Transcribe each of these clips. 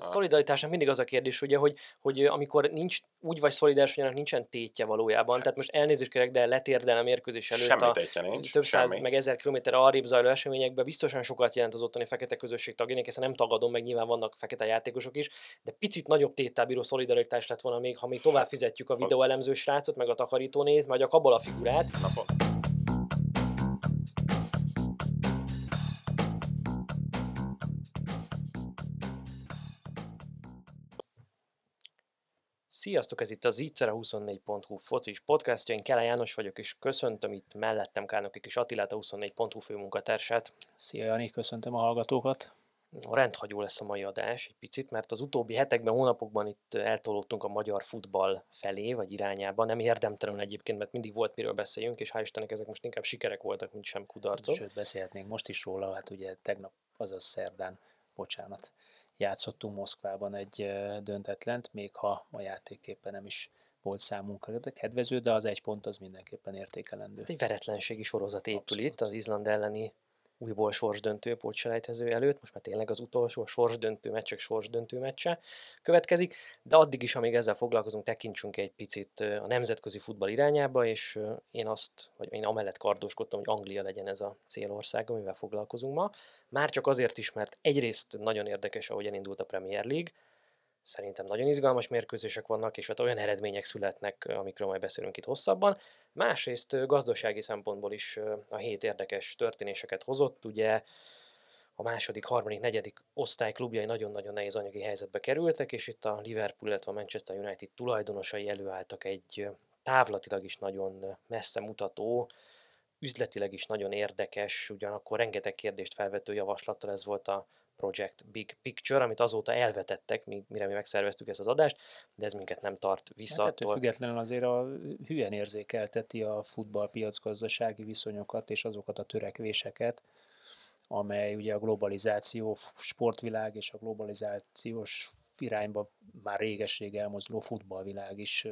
A szolidaritásnak mindig az a kérdés, ugye, hogy, hogy amikor nincs, úgy vagy szolidáris, hogy annak nincsen tétje valójában. Tehát most elnézést kérek, de letérden a mérkőzés előtt Semmi a nincs, több száz, semmi. meg ezer kilométer arrébb zajló eseményekben biztosan sokat jelent az ottani fekete közösség tagjának, hiszen nem tagadom, meg nyilván vannak fekete játékosok is, de picit nagyobb téttel bíró szolidaritás lett volna még, ha még tovább fizetjük a videóelemző srácot, meg a takarítónét, vagy a kabala figurát. Na, Sziasztok, ez itt az Ittszer 24.hu focis podcastja, én Kele János vagyok, és köszöntöm itt mellettem Kálnoki és Attilát, a 24.hu főmunkatársát. Szia Jani, köszöntöm a hallgatókat. A rendhagyó lesz a mai adás egy picit, mert az utóbbi hetekben, hónapokban itt eltolódtunk a magyar futball felé, vagy irányába. Nem érdemtelenül egyébként, mert mindig volt miről beszéljünk, és hál' Istennek ezek most inkább sikerek voltak, mint sem kudarcok. Sőt, beszélhetnénk most is róla, hát ugye tegnap, azaz szerdán, bocsánat, játszottunk Moszkvában egy döntetlent, még ha a játéképpen nem is volt számunkra kedvező, de az egy pont az mindenképpen értékelendő. Egy veretlenségi sorozat épül Abszolút. itt az Izland elleni újból sorsdöntő pótselejtező előtt, most már tényleg az utolsó sorsdöntő meccsek sorsdöntő meccse következik, de addig is, amíg ezzel foglalkozunk, tekintsünk egy picit a nemzetközi futball irányába, és én azt, vagy én amellett kardoskodtam, hogy Anglia legyen ez a célország, amivel foglalkozunk ma. Már csak azért is, mert egyrészt nagyon érdekes, ahogy elindult a Premier League, Szerintem nagyon izgalmas mérkőzések vannak, és ott olyan eredmények születnek, amikről majd beszélünk itt hosszabban. Másrészt gazdasági szempontból is a hét érdekes történéseket hozott. Ugye a második, harmadik, negyedik osztály klubjai nagyon-nagyon nehéz anyagi helyzetbe kerültek, és itt a Liverpool, illetve a Manchester United tulajdonosai előálltak egy távlatilag is nagyon messze mutató, üzletileg is nagyon érdekes, ugyanakkor rengeteg kérdést felvető javaslattal ez volt a Project Big Picture, amit azóta elvetettek, mire mi megszerveztük ezt az adást, de ez minket nem tart vissza Hát attól. függetlenül azért a hülyen érzékelteti a futballpiac gazdasági viszonyokat és azokat a törekvéseket, amely ugye a globalizáció, sportvilág és a globalizációs irányba már réges-rég elmozduló futballvilág is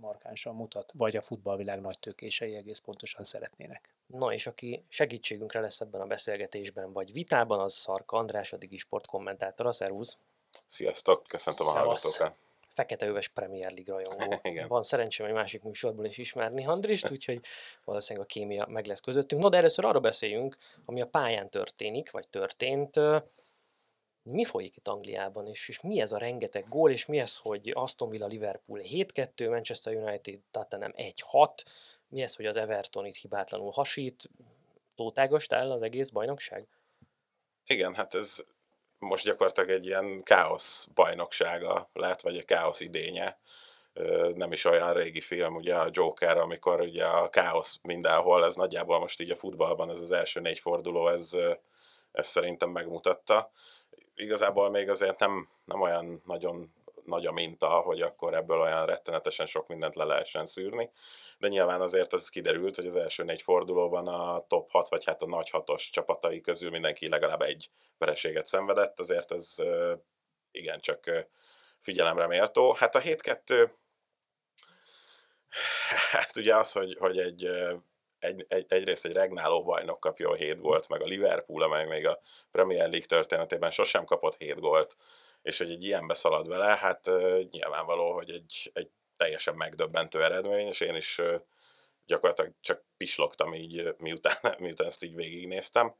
markánsan mutat, vagy a futballvilág nagy tökései egész pontosan szeretnének. Na és aki segítségünkre lesz ebben a beszélgetésben, vagy vitában, az Szarka András, a Digi Sport kommentátora. Szervusz! Sziasztok, köszöntöm a Szevasz. hallgatókat. Feketeöves Premier League rajongó. Igen. Van szerencsém egy másik műsorból is ismerni Andrist, úgyhogy valószínűleg a kémia meg lesz közöttünk. No, de először arra beszéljünk, ami a pályán történik, vagy történt. Mi folyik itt Angliában, és, és mi ez a rengeteg gól, és mi ez, hogy Aston Villa Liverpool 7-2, Manchester United Tottenham 1-6, mi ez, hogy az Everton itt hibátlanul hasít, tótágost el az egész bajnokság? Igen, hát ez most gyakorlatilag egy ilyen káosz bajnoksága lett, vagy a káosz idénye. Nem is olyan régi film, ugye a Joker, amikor ugye a káosz mindenhol, ez nagyjából most így a futballban, ez az első négy forduló, ez, ez szerintem megmutatta. Igazából még azért nem, nem olyan nagyon nagy a minta, hogy akkor ebből olyan rettenetesen sok mindent le lehessen szűrni, de nyilván azért az kiderült, hogy az első négy fordulóban a top 6, vagy hát a nagy hatos csapatai közül mindenki legalább egy vereséget szenvedett, azért ez igencsak figyelemre méltó. Hát a 7-2, hát ugye az, hogy, hogy egy, egy, egy, egyrészt egy regnáló bajnok kapja 7 gólt, meg a Liverpool, amely még a Premier League történetében sosem kapott 7 gólt, és hogy egy ilyenbe szalad vele, hát nyilvánvaló, hogy egy, egy teljesen megdöbbentő eredmény, és én is gyakorlatilag csak pislogtam így, miután, miután ezt így végignéztem.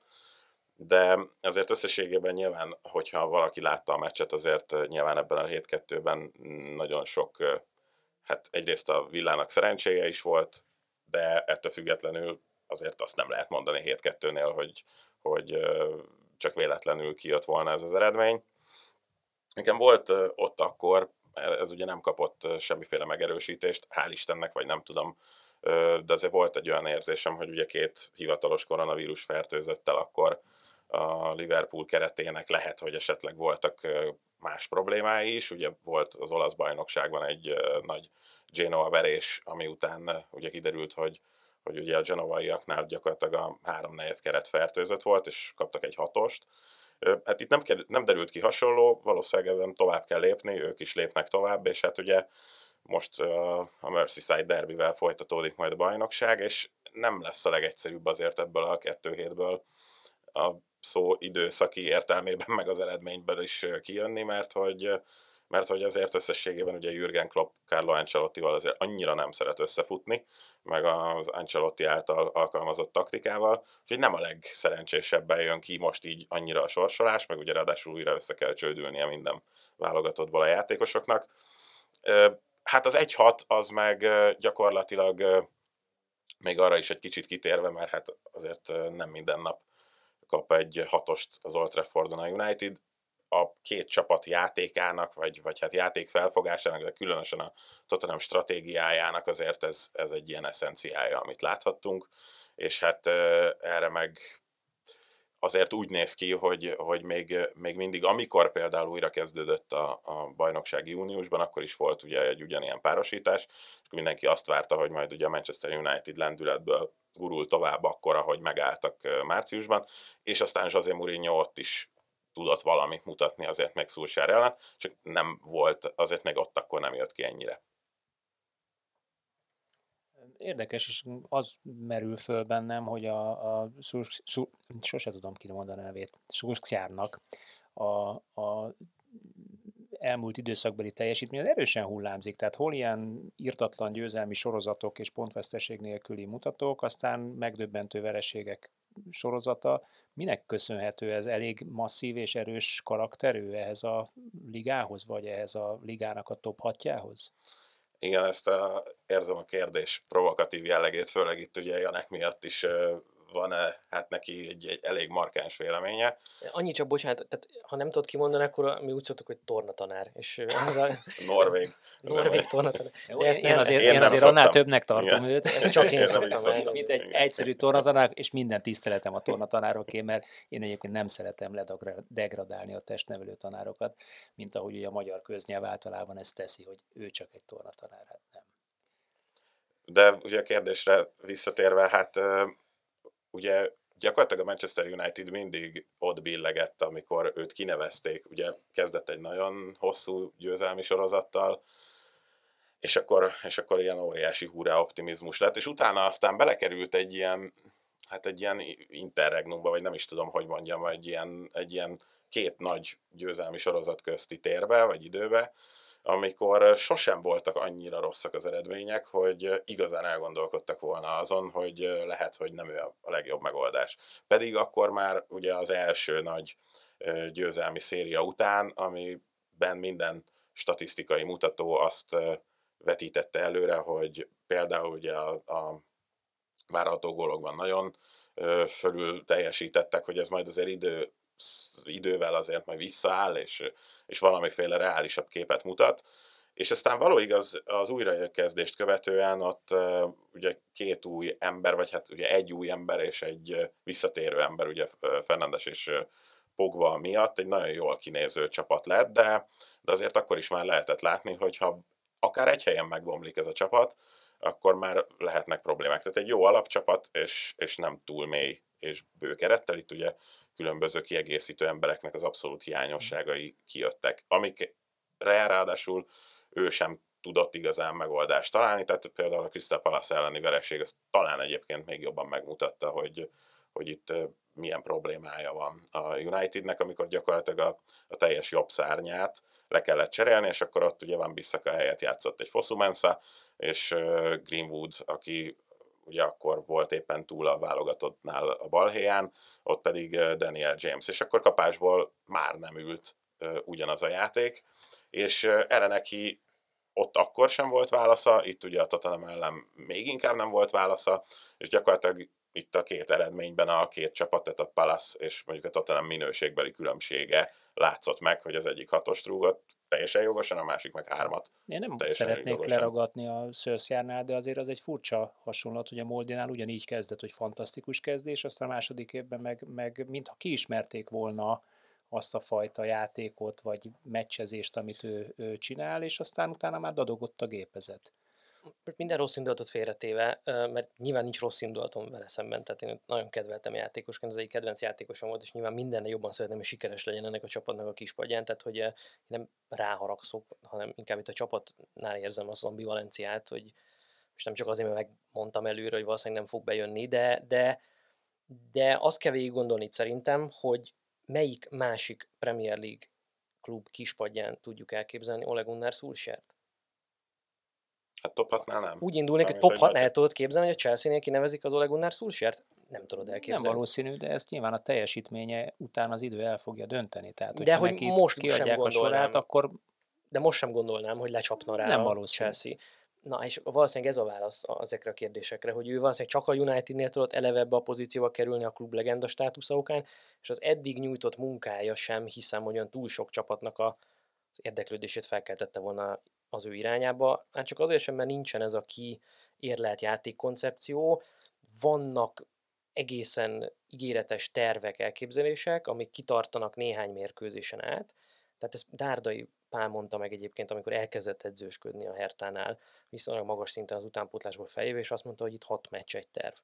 De azért összességében nyilván, hogyha valaki látta a meccset, azért nyilván ebben a 7-2-ben nagyon sok, hát egyrészt a villának szerencséje is volt, de ettől függetlenül azért azt nem lehet mondani 7-2-nél, hogy, hogy csak véletlenül kijött volna ez az eredmény. Nekem volt ott akkor, ez ugye nem kapott semmiféle megerősítést, hál' Istennek, vagy nem tudom, de azért volt egy olyan érzésem, hogy ugye két hivatalos koronavírus fertőzöttel akkor a Liverpool keretének lehet, hogy esetleg voltak más problémái is. Ugye volt az olasz bajnokságban egy nagy Genoa verés, ami után ugye kiderült, hogy hogy ugye a genovaiaknál gyakorlatilag a három negyed keret fertőzött volt, és kaptak egy hatost. Hát itt nem, nem derült ki hasonló, valószínűleg ezen tovább kell lépni, ők is lépnek tovább, és hát ugye most a Merseyside derbivel folytatódik majd a bajnokság, és nem lesz a legegyszerűbb azért ebből a kettő hétből a szó időszaki értelmében, meg az eredményből is kijönni, mert hogy mert hogy azért összességében ugye Jürgen Klopp Carlo Ancelottival azért annyira nem szeret összefutni, meg az Ancelotti által alkalmazott taktikával, úgyhogy nem a legszerencsésebben jön ki most így annyira a sorsolás, meg ugye ráadásul újra össze kell csődülnie minden válogatottból a játékosoknak. Hát az 1-6 az meg gyakorlatilag még arra is egy kicsit kitérve, mert hát azért nem minden nap kap egy hatost az Old Traffordon a United, a két csapat játékának, vagy, vagy hát játék felfogásának, de különösen a Tottenham stratégiájának azért ez, ez egy ilyen eszenciája, amit láthattunk, és hát erre meg azért úgy néz ki, hogy, hogy még, még mindig, amikor például újra kezdődött a, a bajnoksági júniusban, akkor is volt ugye egy ugyanilyen párosítás, és akkor mindenki azt várta, hogy majd ugye a Manchester United lendületből gurul tovább akkor, ahogy megálltak márciusban, és aztán José Mourinho ott is tudott valamit mutatni azért meg Szulsár ellen, csak nem volt, azért meg ott akkor nem jött ki ennyire. Érdekes, és az merül föl bennem, hogy a, a szurs, szur, sose tudom kimondani a nevét, Szurszkjárnak a, a elmúlt időszakbeli teljesítmény az erősen hullámzik, tehát hol ilyen írtatlan győzelmi sorozatok és pontveszteség nélküli mutatók, aztán megdöbbentő vereségek sorozata. Minek köszönhető ez? Elég masszív és erős karakterű ehhez a ligához, vagy ehhez a ligának a top hatjához? Igen, ezt a, érzem a kérdés provokatív jellegét, főleg itt ugye Janek miatt is van-e hát neki egy, egy elég markáns véleménye. Annyi csak, bocsánat, tehát ha nem tudod kimondani, akkor mi úgy szoktuk, hogy tornatanár. És ez a... Norvég. Norvég tornatanár. Ezt én, azért, én, én azért annál többnek tartom Igen. őt. Ezt csak én, én szoktam. szoktam. Mint egy egyszerű tornatanár, és minden tiszteletem a tornatanároké, mert én egyébként nem szeretem ledegradálni a testnevelő tanárokat, mint ahogy ugye a magyar köznyelv általában ezt teszi, hogy ő csak egy tornatanár, hát nem. De ugye a kérdésre visszatérve, hát ugye gyakorlatilag a Manchester United mindig ott billegett, amikor őt kinevezték. Ugye kezdett egy nagyon hosszú győzelmi sorozattal, és akkor, és akkor ilyen óriási húrá optimizmus lett, és utána aztán belekerült egy ilyen, hát egy ilyen interregnumba, vagy nem is tudom, hogy mondjam, egy ilyen, egy ilyen két nagy győzelmi sorozat közti térbe, vagy időbe, amikor sosem voltak annyira rosszak az eredmények, hogy igazán elgondolkodtak volna azon, hogy lehet, hogy nem ő a legjobb megoldás. Pedig akkor már ugye az első nagy győzelmi széria után, amiben minden statisztikai mutató azt vetítette előre, hogy például ugye a, a várható gólokban nagyon fölül teljesítettek, hogy ez majd azért idő idővel azért majd visszaáll, és, és valamiféle reálisabb képet mutat. És aztán való igaz, az újrakezdést követően ott uh, ugye két új ember, vagy hát ugye egy új ember és egy visszatérő ember, ugye Fernandes és Pogba miatt egy nagyon jól kinéző csapat lett, de, de azért akkor is már lehetett látni, hogy ha akár egy helyen megbomlik ez a csapat, akkor már lehetnek problémák. Tehát egy jó alapcsapat, és, és nem túl mély és bő kerettel. Itt ugye különböző kiegészítő embereknek az abszolút hiányosságai kijöttek, amikre ráadásul ő sem tudott igazán megoldást találni, tehát például a Crystal Palace elleni vereség az talán egyébként még jobban megmutatta, hogy, hogy itt milyen problémája van a Unitednek, amikor gyakorlatilag a, a teljes jobb szárnyát le kellett cserélni, és akkor ott ugye Van Bissaka helyett játszott egy Fosumensa, és Greenwood, aki ugye akkor volt éppen túl a válogatottnál a balhéján, ott pedig Daniel James, és akkor kapásból már nem ült ugyanaz a játék, és erre neki ott akkor sem volt válasza, itt ugye a Tottenham ellen még inkább nem volt válasza, és gyakorlatilag itt a két eredményben a két csapat, tehát a Palace és mondjuk a Tottenham minőségbeli különbsége látszott meg, hogy az egyik hatost rúgott, teljesen jogosan, a másik meg hármat. Én nem szeretnék jogosan. leragadni a Szörszjárnál, de azért az egy furcsa hasonlat, hogy a Moldinál ugyanígy kezdett, hogy fantasztikus kezdés, aztán a második évben meg, meg mintha kiismerték volna azt a fajta játékot, vagy meccsezést, amit ő, ő csinál, és aztán utána már dadogott a gépezet most minden rossz indulatot félretéve, mert nyilván nincs rossz indulatom vele szemben, tehát én nagyon kedveltem játékosként, ez egy kedvenc játékosom volt, és nyilván minden jobban szeretném, hogy sikeres legyen ennek a csapatnak a kispadján, tehát hogy én nem ráharagszok, hanem inkább itt a csapatnál érzem az ambivalenciát, hogy most nem csak azért, mert megmondtam előre, hogy valószínűleg nem fog bejönni, de, de, de azt kell végig gondolni szerintem, hogy melyik másik Premier League klub kispadján tudjuk elképzelni Ole Gunnar Solskjaert. Hát top 6 nem. Úgy indulnék, hogy top hogy 6 el tudod képzelni, hogy a Chelsea-nél kinevezik az Ole Gunnar Solskjaert? Nem tudod Nem elképzelni. valószínű, de ezt nyilván a teljesítménye után az idő el fogja dönteni. Tehát, De hogyha hogy most sem kiadják a sorát, akkor De most sem gondolnám, hogy lecsapna rá Nem a valószínű. Chelsea. Na, és valószínűleg ez a válasz ezekre a kérdésekre, hogy ő valószínűleg csak a Unitednél tudott eleve ebbe a pozícióba kerülni a klub legenda státusza okán, és az eddig nyújtott munkája sem hiszem, hogy olyan túl sok csapatnak a, az érdeklődését felkeltette volna az ő irányába. Hát csak azért sem, mert nincsen ez a kiérlelt játékkoncepció, vannak egészen ígéretes tervek, elképzelések, amik kitartanak néhány mérkőzésen át. Tehát ezt Dárdai Pál mondta meg egyébként, amikor elkezdett edzősködni a Hertánál, viszonylag magas szinten az utánpótlásból feljövő, és azt mondta, hogy itt hat meccs egy terv.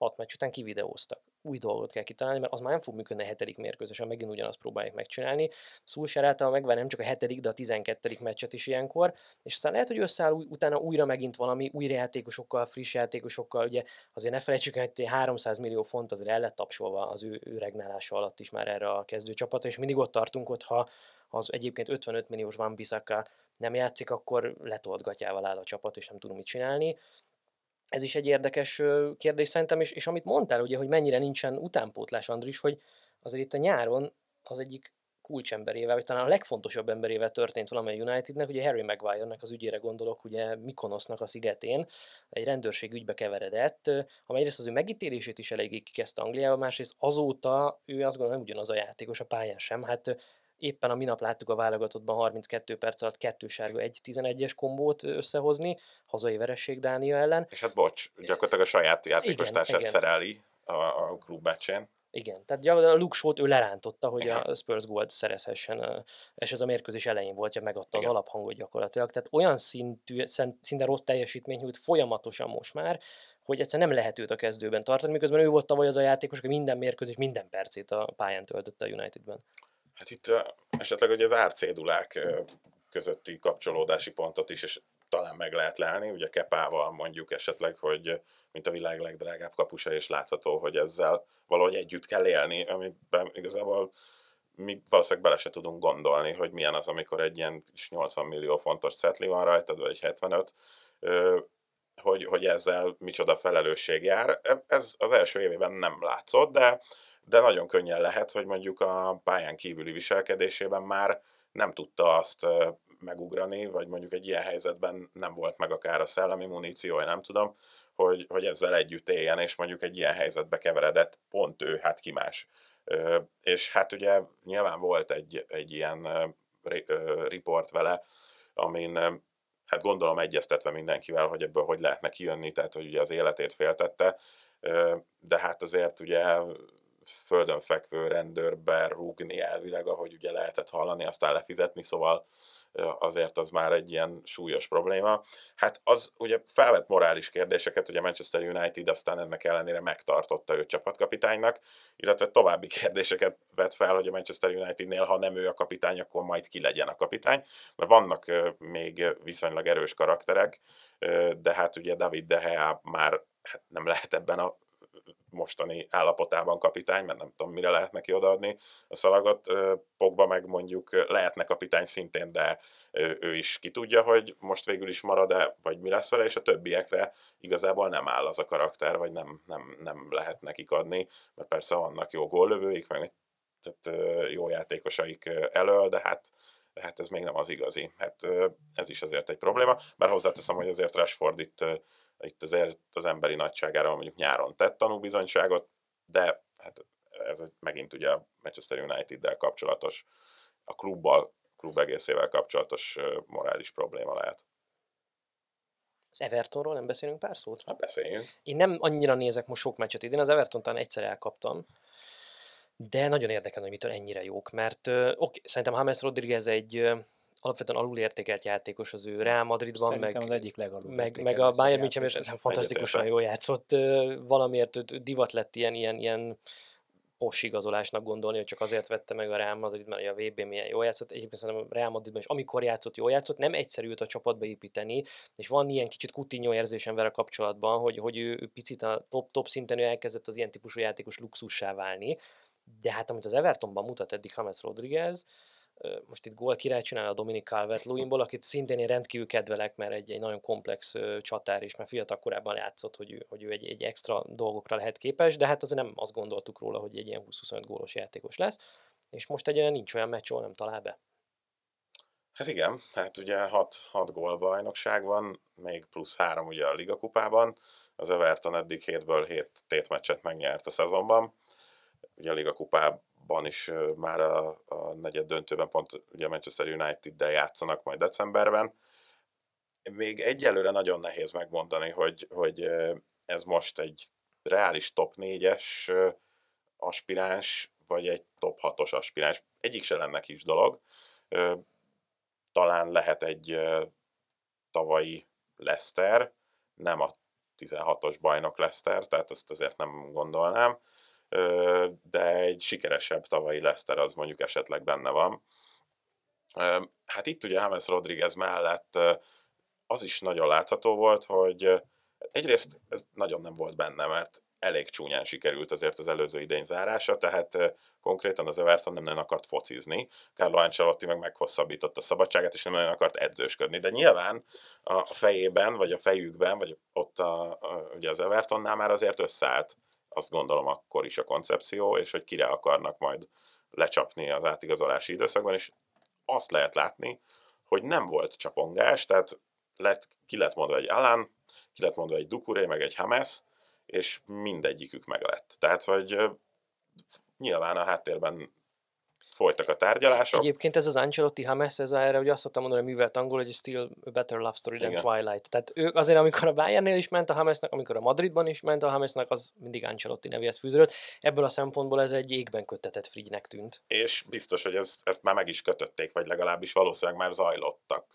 Hat meccs után kivideóztak. Új dolgot kell kitalálni, mert az már nem fog működni a hetedik mérkőzésen, megint ugyanazt próbálják megcsinálni. Szulsár által megvárni nem csak a hetedik, de a tizenkettedik meccset is ilyenkor, és aztán lehet, hogy összeáll utána újra megint valami, új játékosokkal, friss játékosokkal, ugye azért ne felejtsük el, hogy 300 millió font azért el lett tapsolva az ő, ő regnálása alatt is már erre a kezdőcsapatra, és mindig ott tartunk, hogy ha az egyébként 55 milliós Van Bissaka nem játszik, akkor letolt gatyával áll a csapat, és nem tudunk mit csinálni. Ez is egy érdekes kérdés szerintem, és, és amit mondtál, ugye, hogy mennyire nincsen utánpótlás, Andris, hogy azért itt a nyáron az egyik kulcsemberével, vagy talán a legfontosabb emberével történt valamely Unitednek, ugye Harry Maguire-nek az ügyére gondolok, ugye Mikonosznak a szigetén, egy rendőrség ügybe keveredett, amely egyrészt az ő megítélését is eléggé kikezdte Angliába, másrészt azóta ő azt gondolom nem ugyanaz a játékos a pályán sem, hát éppen a minap láttuk a válogatottban 32 perc alatt kettő sárga, egy 11-es kombót összehozni, hazai veresség Dánia ellen. És hát bocs, gyakorlatilag a saját játékostársát szereli a, a klub meccsén. Igen, tehát a Luke Shaw-t ő lerántotta, hogy Igen. a Spurs gólt szerezhessen, és ez a mérkőzés elején volt, hogy megadta az Igen. alaphangot gyakorlatilag. Tehát olyan szintű, szinte rossz teljesítmény nyújt folyamatosan most már, hogy egyszerűen nem lehet őt a kezdőben tartani, miközben ő volt tavaly az a játékos, aki minden mérkőzés, minden percét a pályán töltötte a Unitedben. Hát itt esetleg hogy az árcédulák közötti kapcsolódási pontot is, és talán meg lehet lelni, ugye Kepával mondjuk esetleg, hogy mint a világ legdrágább kapusa, és látható, hogy ezzel valahogy együtt kell élni, amiben igazából mi valószínűleg bele se tudunk gondolni, hogy milyen az, amikor egy ilyen kis 80 millió fontos cetli van rajtad, vagy egy 75, ö, hogy, hogy ezzel micsoda felelősség jár. Ez az első évében nem látszott, de, de nagyon könnyen lehet, hogy mondjuk a pályán kívüli viselkedésében már nem tudta azt megugrani, vagy mondjuk egy ilyen helyzetben nem volt meg akár a szellemi muníciója, nem tudom, hogy, hogy ezzel együtt éljen, és mondjuk egy ilyen helyzetbe keveredett pont ő, hát ki más. És hát ugye nyilván volt egy, egy ilyen riport vele, amin hát gondolom egyeztetve mindenkivel, hogy ebből hogy lehetne kijönni, tehát hogy ugye az életét féltette, de hát azért ugye földön fekvő rendőrbe rúgni elvileg, ahogy ugye lehetett hallani, aztán lefizetni, szóval azért az már egy ilyen súlyos probléma. Hát az ugye felvet morális kérdéseket, ugye Manchester United aztán ennek ellenére megtartotta őt csapatkapitánynak, illetve további kérdéseket vet fel, hogy a Manchester Unitednél, ha nem ő a kapitány, akkor majd ki legyen a kapitány, mert vannak még viszonylag erős karakterek, de hát ugye David De Gea már hát nem lehet ebben a mostani állapotában kapitány, mert nem tudom, mire lehet neki odaadni a szalagot. Pogba meg mondjuk lehetne kapitány szintén, de ő is ki tudja, hogy most végül is marad-e, vagy mi lesz vele, és a többiekre igazából nem áll az a karakter, vagy nem, nem, nem lehet nekik adni, mert persze vannak jó góllövőik, meg tehát jó játékosaik elől, de hát de hát ez még nem az igazi. Hát ez is azért egy probléma, bár hozzáteszem, hogy azért Rashford itt, itt azért az emberi nagyságára mondjuk nyáron tett tanúbizonyságot, de hát ez megint ugye a Manchester United-del kapcsolatos, a klubbal, klub egészével kapcsolatos morális probléma lehet. Az Evertonról nem beszélünk pár szót? Hát beszéljünk. Én nem annyira nézek most sok meccset idén, az Everton talán egyszer elkaptam, de nagyon érdekel, hogy mitől ennyire jók, mert ö, oké, szerintem James Rodriguez egy alapvetően alulértékelt játékos az ő Real Madridban, meg, az egyik meg, meg a Bayern München is fantasztikusan jól játszott, valamiért divat lett ilyen, ilyen, ilyen pos igazolásnak gondolni, hogy csak azért vette meg a Real Madrid, mert a VB milyen jól játszott. Egyébként szerintem a Real Madridban is, amikor játszott, jól játszott, nem egyszerű a csapatba építeni, és van ilyen kicsit Coutinho érzésem vele kapcsolatban, hogy, hogy ő, ő picit a top-top szinten ő elkezdett az ilyen típusú játékos luxussá válni, de hát amit az Evertonban mutat eddig James Rodriguez, most itt gól király csinál a Dominic calvert Lewinból, akit szintén én rendkívül kedvelek, mert egy, egy nagyon komplex csatár is, mert fiatal korában játszott, hogy ő, hogy ő egy, egy extra dolgokra lehet képes, de hát azért nem azt gondoltuk róla, hogy egy ilyen 20-25 gólos játékos lesz, és most egy olyan nincs olyan meccs, ahol nem talál be. Hát igen, hát ugye 6, 6 gól bajnokság van, még plusz 3 ugye a Liga kupában, az Everton eddig 7-ből 7 tétmeccset megnyert a szezonban, ugye a Liga kupában ban is már a, a negyed döntőben pont ugye Manchester United-del játszanak majd decemberben. Még egyelőre nagyon nehéz megmondani, hogy, hogy ez most egy reális top 4-es aspiráns, vagy egy top 6-os aspiráns. Egyik se lenne kis dolog. Talán lehet egy tavalyi Leicester, nem a 16-os bajnok Leicester, tehát ezt azért nem gondolnám, de egy sikeresebb tavalyi Leicester az mondjuk esetleg benne van. Hát itt ugye James Rodriguez mellett az is nagyon látható volt, hogy egyrészt ez nagyon nem volt benne, mert elég csúnyán sikerült azért az előző idény zárása, tehát konkrétan az Everton nem nagyon akart focizni, Carlo Ancelotti meg meghosszabbította a szabadságát, és nem nagyon akart edzősködni, de nyilván a fejében, vagy a fejükben, vagy ott a, a, ugye az Evertonnál már azért összeállt azt gondolom akkor is a koncepció, és hogy kire akarnak majd lecsapni az átigazolási időszakban, és azt lehet látni, hogy nem volt csapongás, tehát lett, ki lett mondva egy Alan, ki lett mondva egy Dukuré, meg egy Hames, és mindegyikük meg lett. Tehát, hogy nyilván a háttérben folytak a tárgyalások. Egyébként ez az Ancelotti Hames, ez erre ugye azt szoktam mondani, hogy művelt angol, hogy still a better love story than Igen. Twilight. Tehát ők azért, amikor a Bayernnél is ment a Hamesnek, amikor a Madridban is ment a Hamesnek, az mindig Ancelotti nevéhez fűződött. Ebből a szempontból ez egy égben kötetett frigynek tűnt. És biztos, hogy ez, ezt már meg is kötötték, vagy legalábbis valószínűleg már zajlottak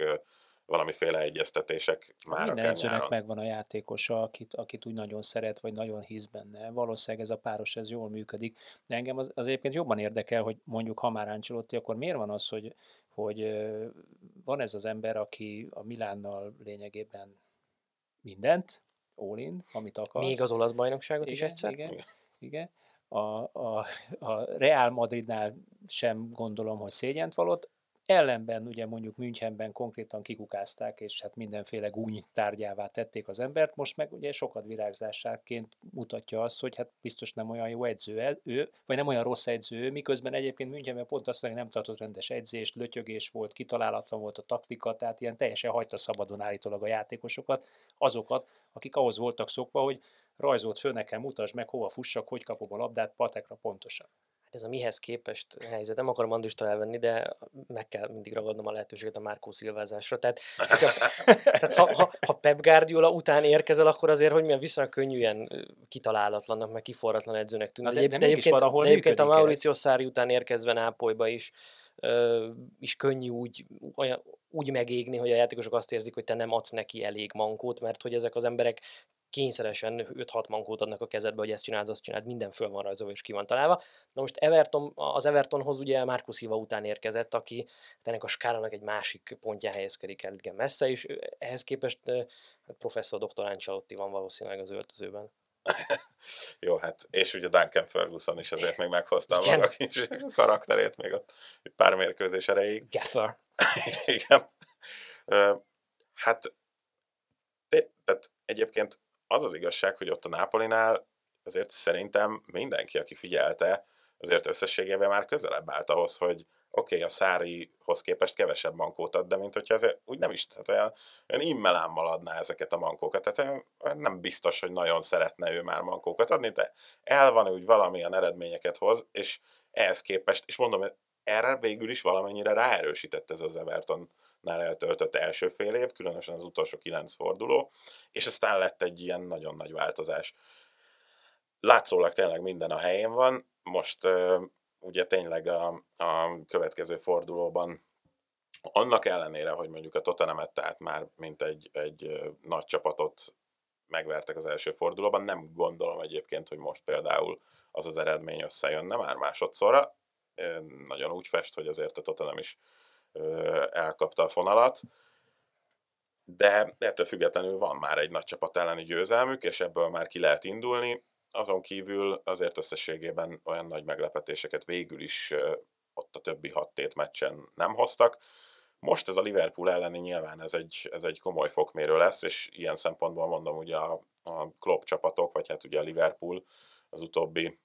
valamiféle egyeztetések már Minden edzőnek megvan a játékosa, akit, akit úgy nagyon szeret, vagy nagyon hisz benne. Valószínűleg ez a páros, ez jól működik. De engem az, az egyébként jobban érdekel, hogy mondjuk ha már Ancelotti, akkor miért van az, hogy, hogy van ez az ember, aki a Milánnal lényegében mindent, all amit akar. Még az olasz bajnokságot igen, is egyszer. Igen, igen. A, a, a Real Madridnál sem gondolom, hogy szégyent valott, Ellenben ugye mondjuk Münchenben konkrétan kikukázták, és hát mindenféle gúny tárgyává tették az embert, most meg ugye sokat virágzásáként mutatja azt, hogy hát biztos nem olyan jó edző ő, vagy nem olyan rossz edző ő, miközben egyébként Münchenben pont azt mondja, nem tartott rendes edzést, lötyögés volt, kitalálatlan volt a taktika, tehát ilyen teljesen hagyta szabadon állítólag a játékosokat, azokat, akik ahhoz voltak szokva, hogy rajzolt föl nekem, mutasd meg, hova fussak, hogy kapom a labdát, patekra pontosan ez a mihez képest helyzet. Nem akarom Andrista elvenni, de meg kell mindig ragadnom a lehetőséget a Márkó szilvázásra. Tehát, hogyha, tehát ha, ha, ha Pep Guardiola után érkezel, akkor azért, hogy milyen viszonylag könnyűen kitalálatlannak, meg kiforratlan edzőnek tűnik. De, de, de, egyébként, de egyébként a Mauricio Szári után érkezve Nápolyba is, ö, is könnyű úgy, olyan, úgy megégni, hogy a játékosok azt érzik, hogy te nem adsz neki elég mankót, mert hogy ezek az emberek kényszeresen 5-6 mankót adnak a kezedbe, hogy ezt csináld, azt csináld, minden föl van rajzolva és ki van találva. Na most Everton, az Evertonhoz ugye Marcus Hiva után érkezett, aki ennek a skálának egy másik pontján helyezkedik el igen messze, és ehhez képest hát professzor dr. Ancelotti van valószínűleg az öltözőben. Jó, hát és ugye Duncan Ferguson is azért még meghozta a maga kis karakterét még ott pár mérkőzés erejéig. Gaffer. Igen. Hát tehát egyébként az az igazság, hogy ott a Nápolinál azért szerintem mindenki, aki figyelte, azért összességében már közelebb állt ahhoz, hogy oké, okay, a Szárihoz képest kevesebb mankót ad, de mint hogyha azért úgy nem is, tehát olyan, olyan immelámmal adná ezeket a mankókat. Tehát nem biztos, hogy nagyon szeretne ő már mankókat adni, de el van úgy valamilyen eredményeket hoz, és ehhez képest, és mondom, erre végül is valamennyire ráerősített ez az Everton nál eltöltött első fél év, különösen az utolsó kilenc forduló, és aztán lett egy ilyen nagyon nagy változás. Látszólag tényleg minden a helyén van, most ugye tényleg a, a következő fordulóban annak ellenére, hogy mondjuk a Tottenham tehát már mint egy, egy nagy csapatot megvertek az első fordulóban. Nem gondolom egyébként, hogy most például az az eredmény összejönne már másodszorra. Nagyon úgy fest, hogy azért a Tottenham is elkapta a fonalat. De ettől függetlenül van már egy nagy csapat elleni győzelmük, és ebből már ki lehet indulni. Azon kívül azért összességében olyan nagy meglepetéseket végül is ott a többi hat tét meccsen nem hoztak. Most ez a Liverpool elleni nyilván ez egy, ez egy komoly fokmérő lesz, és ilyen szempontból mondom, ugye a, a Klopp csapatok, vagy hát ugye a Liverpool az utóbbi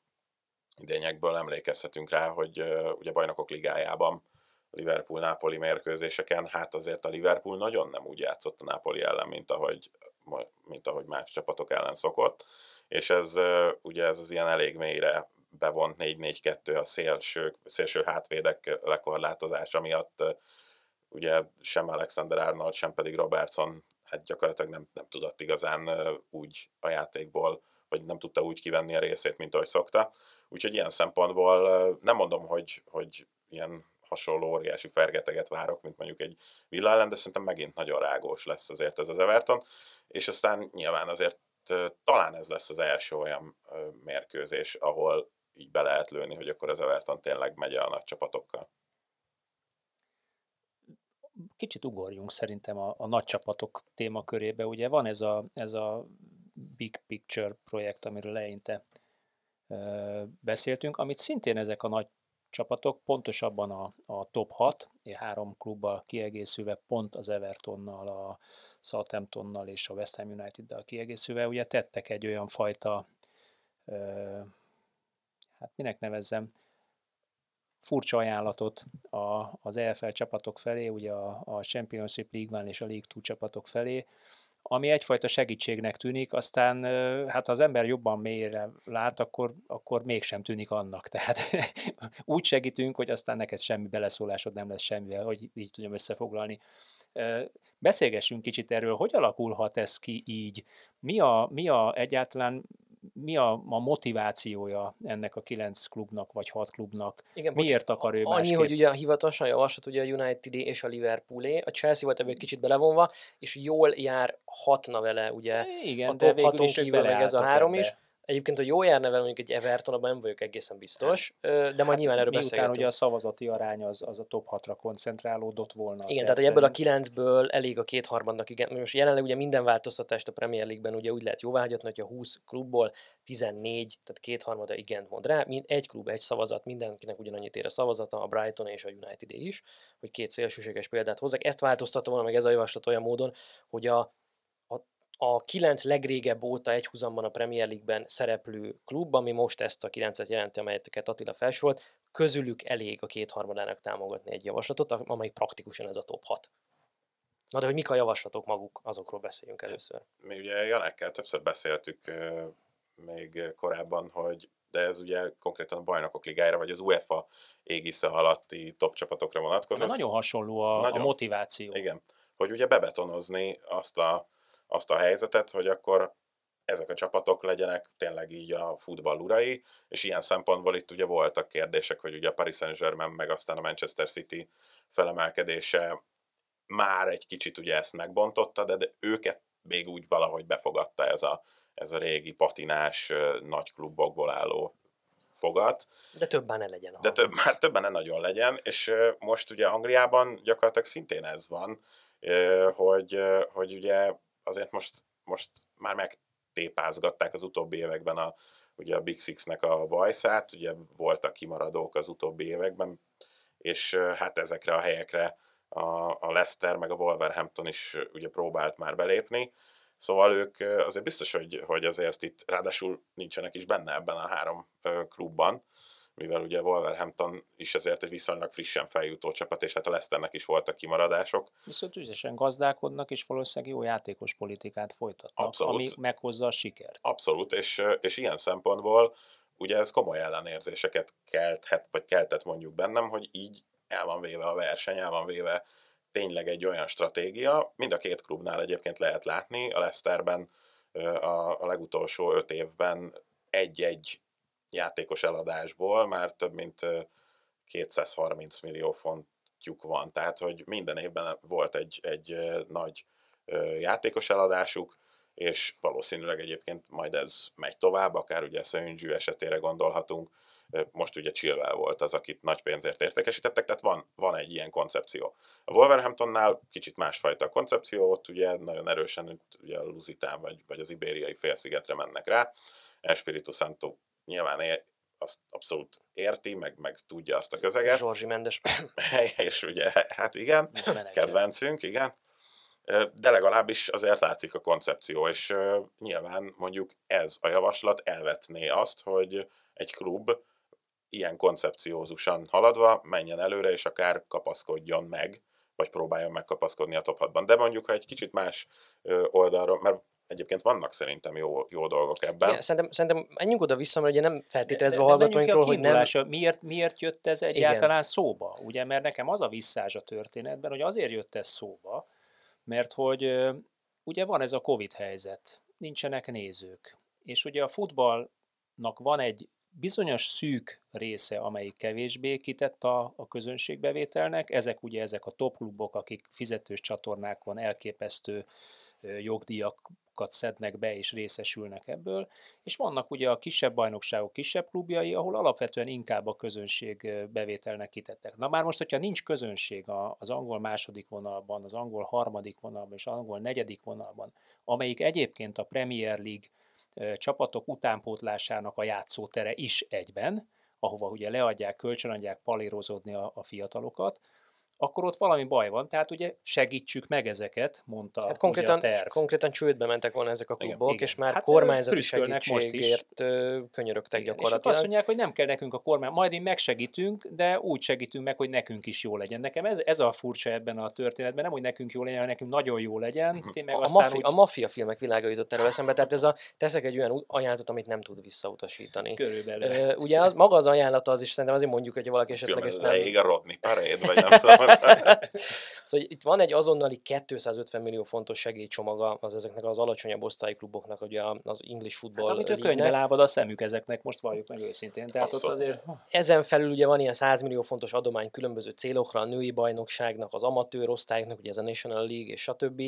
idényekből emlékezhetünk rá, hogy ugye bajnokok ligájában Liverpool-Nápoli mérkőzéseken, hát azért a Liverpool nagyon nem úgy játszott a Nápoli ellen, mint ahogy, mint ahogy más csapatok ellen szokott, és ez ugye ez az ilyen elég mélyre bevont 4-4-2 a szélső, szélső hátvédek lekorlátozása miatt ugye sem Alexander Arnold, sem pedig Robertson hát gyakorlatilag nem, nem tudott igazán úgy a játékból, vagy nem tudta úgy kivenni a részét, mint ahogy szokta. Úgyhogy ilyen szempontból nem mondom, hogy, hogy ilyen hasonló óriási fergeteget várok, mint mondjuk egy Villa de szerintem megint nagyon rágós lesz azért ez az Everton, és aztán nyilván azért talán ez lesz az első olyan mérkőzés, ahol így be lehet lőni, hogy akkor az Everton tényleg megy a nagy csapatokkal kicsit ugorjunk szerintem a, a nagy csapatok témakörébe. Ugye van ez a, ez a Big Picture projekt, amiről leinte ö, beszéltünk, amit szintén ezek a nagy csapatok, pontosabban a, a top 6, három klubbal kiegészülve, pont az Evertonnal, a Southamptonnal és a West Ham United-dal kiegészülve, ugye tettek egy olyan fajta, ö, hát minek nevezzem, furcsa ajánlatot a, az EFL csapatok felé, ugye a, a Championship League One és a League Two csapatok felé, ami egyfajta segítségnek tűnik, aztán hát ha az ember jobban mélyre lát, akkor, akkor mégsem tűnik annak. Tehát úgy segítünk, hogy aztán neked semmi beleszólásod nem lesz semmivel, hogy így tudjam összefoglalni. Beszélgessünk kicsit erről, hogy alakulhat ez ki így? Mi a, mi a egyáltalán mi a, a motivációja ennek a kilenc klubnak, vagy hat klubnak? Igen, Miért bocs, akar ő Annyi, másképp? hogy ugye a hivatalosan javaslat ugye a United és a Liverpoolé, a Chelsea volt ebből kicsit belevonva, és jól jár hatna vele ugye Igen, a top haton kívül meg ez a három ebbe. is. Egyébként, hogy jó járna vele mondjuk egy Everton, abban nem vagyok egészen biztos, de majd hát, nyilván erről beszélgetünk. ugye a szavazati arány az, az a top 6-ra koncentrálódott volna. Igen, tehát hogy ebből a kilencből elég a kétharmadnak, igen. Most jelenleg ugye minden változtatást a Premier League-ben ugye úgy lehet jóváhagyatni, hogy a 20 klubból 14, tehát kétharmada igent mond rá, mind, egy klub, egy szavazat, mindenkinek ugyanannyit ér a szavazata, a Brighton és a United is, hogy két szélsőséges példát hozzak. Ezt változtatta volna meg ez a javaslat olyan módon, hogy a a kilenc legrégebb óta egyhuzamban a Premier League-ben szereplő klub, ami most ezt a kilencet jelenti, amelyeket Attila felsorolt, közülük elég a kétharmadának támogatni egy javaslatot, amely praktikusan ez a top 6. Na de hogy mik a javaslatok maguk, azokról beszéljünk először. Mi ugye Janekkel többször beszéltük még korábban, hogy de ez ugye konkrétan a bajnokok ligájára, vagy az UEFA égisze alatti top csapatokra vonatkozik. Nagyon hasonló a, nagyon, a motiváció. Igen, hogy ugye bebetonozni azt a azt a helyzetet, hogy akkor ezek a csapatok legyenek tényleg így a futball urai, és ilyen szempontból itt ugye voltak kérdések, hogy ugye a Paris Saint-Germain meg aztán a Manchester City felemelkedése már egy kicsit ugye ezt megbontotta, de, de őket még úgy valahogy befogadta ez a, ez a régi patinás nagy klubokból álló fogat. De többen ne legyen. De több, hát többen ne nagyon legyen, és most ugye Angliában gyakorlatilag szintén ez van, hogy, hogy ugye azért most, most már megtépázgatták az utóbbi években a, ugye a Big Six-nek a bajszát, ugye voltak kimaradók az utóbbi években, és hát ezekre a helyekre a, a Leicester meg a Wolverhampton is ugye próbált már belépni, Szóval ők azért biztos, hogy, hogy azért itt ráadásul nincsenek is benne ebben a három klubban, mivel ugye Wolverhampton is azért egy viszonylag frissen feljutó csapat, és hát a Leicesternek is voltak kimaradások. Viszont ügyesen gazdálkodnak, és valószínűleg jó játékos politikát folytatnak, Abszolút. ami meghozza a sikert. Abszolút, és, és ilyen szempontból ugye ez komoly ellenérzéseket kelthet, vagy keltett mondjuk bennem, hogy így el van véve a verseny, el van véve tényleg egy olyan stratégia, mind a két klubnál egyébként lehet látni, a Leicesterben a, a legutolsó öt évben egy-egy játékos eladásból már több mint 230 millió fontjuk van, tehát hogy minden évben volt egy, egy nagy játékos eladásuk, és valószínűleg egyébként majd ez megy tovább, akár ugye Szöngyű esetére gondolhatunk, most ugye Chilwell volt az, akit nagy pénzért értékesítettek, tehát van, van egy ilyen koncepció. A Wolverhamptonnál kicsit másfajta a koncepció, ott ugye nagyon erősen ugye a Lusitán vagy, vagy az ibériai félszigetre mennek rá. Espiritu Santo nyilván ér, azt abszolút érti, meg, meg tudja azt a közeget. Zsorzsi Mendes. és ugye, hát igen, kedvencünk, igen. De legalábbis azért látszik a koncepció, és nyilván mondjuk ez a javaslat elvetné azt, hogy egy klub ilyen koncepciózusan haladva menjen előre, és akár kapaszkodjon meg, vagy próbáljon megkapaszkodni a top 6-ban. De mondjuk, ha egy kicsit más oldalról, mert egyébként vannak szerintem jó, jó dolgok ebben. Igen, szerintem, szerintem menjünk oda-vissza, mert ugye nem feltételezve a hallgatóinkról, hogy nem... Miért, miért jött ez egyáltalán Igen. szóba? Ugye, mert nekem az a visszás a történetben, hogy azért jött ez szóba, mert hogy ugye van ez a Covid helyzet, nincsenek nézők, és ugye a futballnak van egy bizonyos szűk része, amelyik kevésbé kitett a, a közönségbevételnek, ezek ugye ezek a top klubok, akik fizetős csatornákon elképesztő jogdíjakat szednek be és részesülnek ebből, és vannak ugye a kisebb bajnokságok kisebb klubjai, ahol alapvetően inkább a közönség bevételnek kitettek. Na már most, hogyha nincs közönség az angol második vonalban, az angol harmadik vonalban és az angol negyedik vonalban, amelyik egyébként a Premier League csapatok utánpótlásának a játszótere is egyben, ahova ugye leadják, kölcsönadják palérozódni a, a fiatalokat, akkor ott valami baj van, tehát ugye segítsük meg ezeket, mondta hát konkrétan, a terv. Konkrétan csődbe mentek volna ezek a klubok, igen, és már hát kormányzati segítségért könyörögtek igen, gyakorlatilag. És azt mondják, hogy nem kell nekünk a kormány, majd én megsegítünk, de úgy segítünk meg, hogy nekünk is jó legyen. Nekem ez, ez a furcsa ebben a történetben, nem, hogy nekünk jó legyen, hanem nekünk nagyon jó legyen. Mhm. Én meg a, aztán mafia, úgy... a maffia filmek világa jutott erről eszembe, tehát ez a, teszek egy olyan ajánlatot, amit nem tud visszautasítani. Körülbelül. Ugye az, maga az ajánlata az is, szerintem azért mondjuk, hogy valaki esetleg ezt nem... a Rodney Parade, vagy nem tudom. szóval itt van egy azonnali 250 millió fontos segélycsomaga az ezeknek az alacsonyabb osztályi kluboknak, ugye az English Football hát, amit a könyvbe lábad a szemük ezeknek, most valljuk meg őszintén. Tehát ott azért... Ezen felül ugye van ilyen 100 millió fontos adomány különböző célokra, a női bajnokságnak, az amatőr osztályoknak, ugye ez a National League és stb.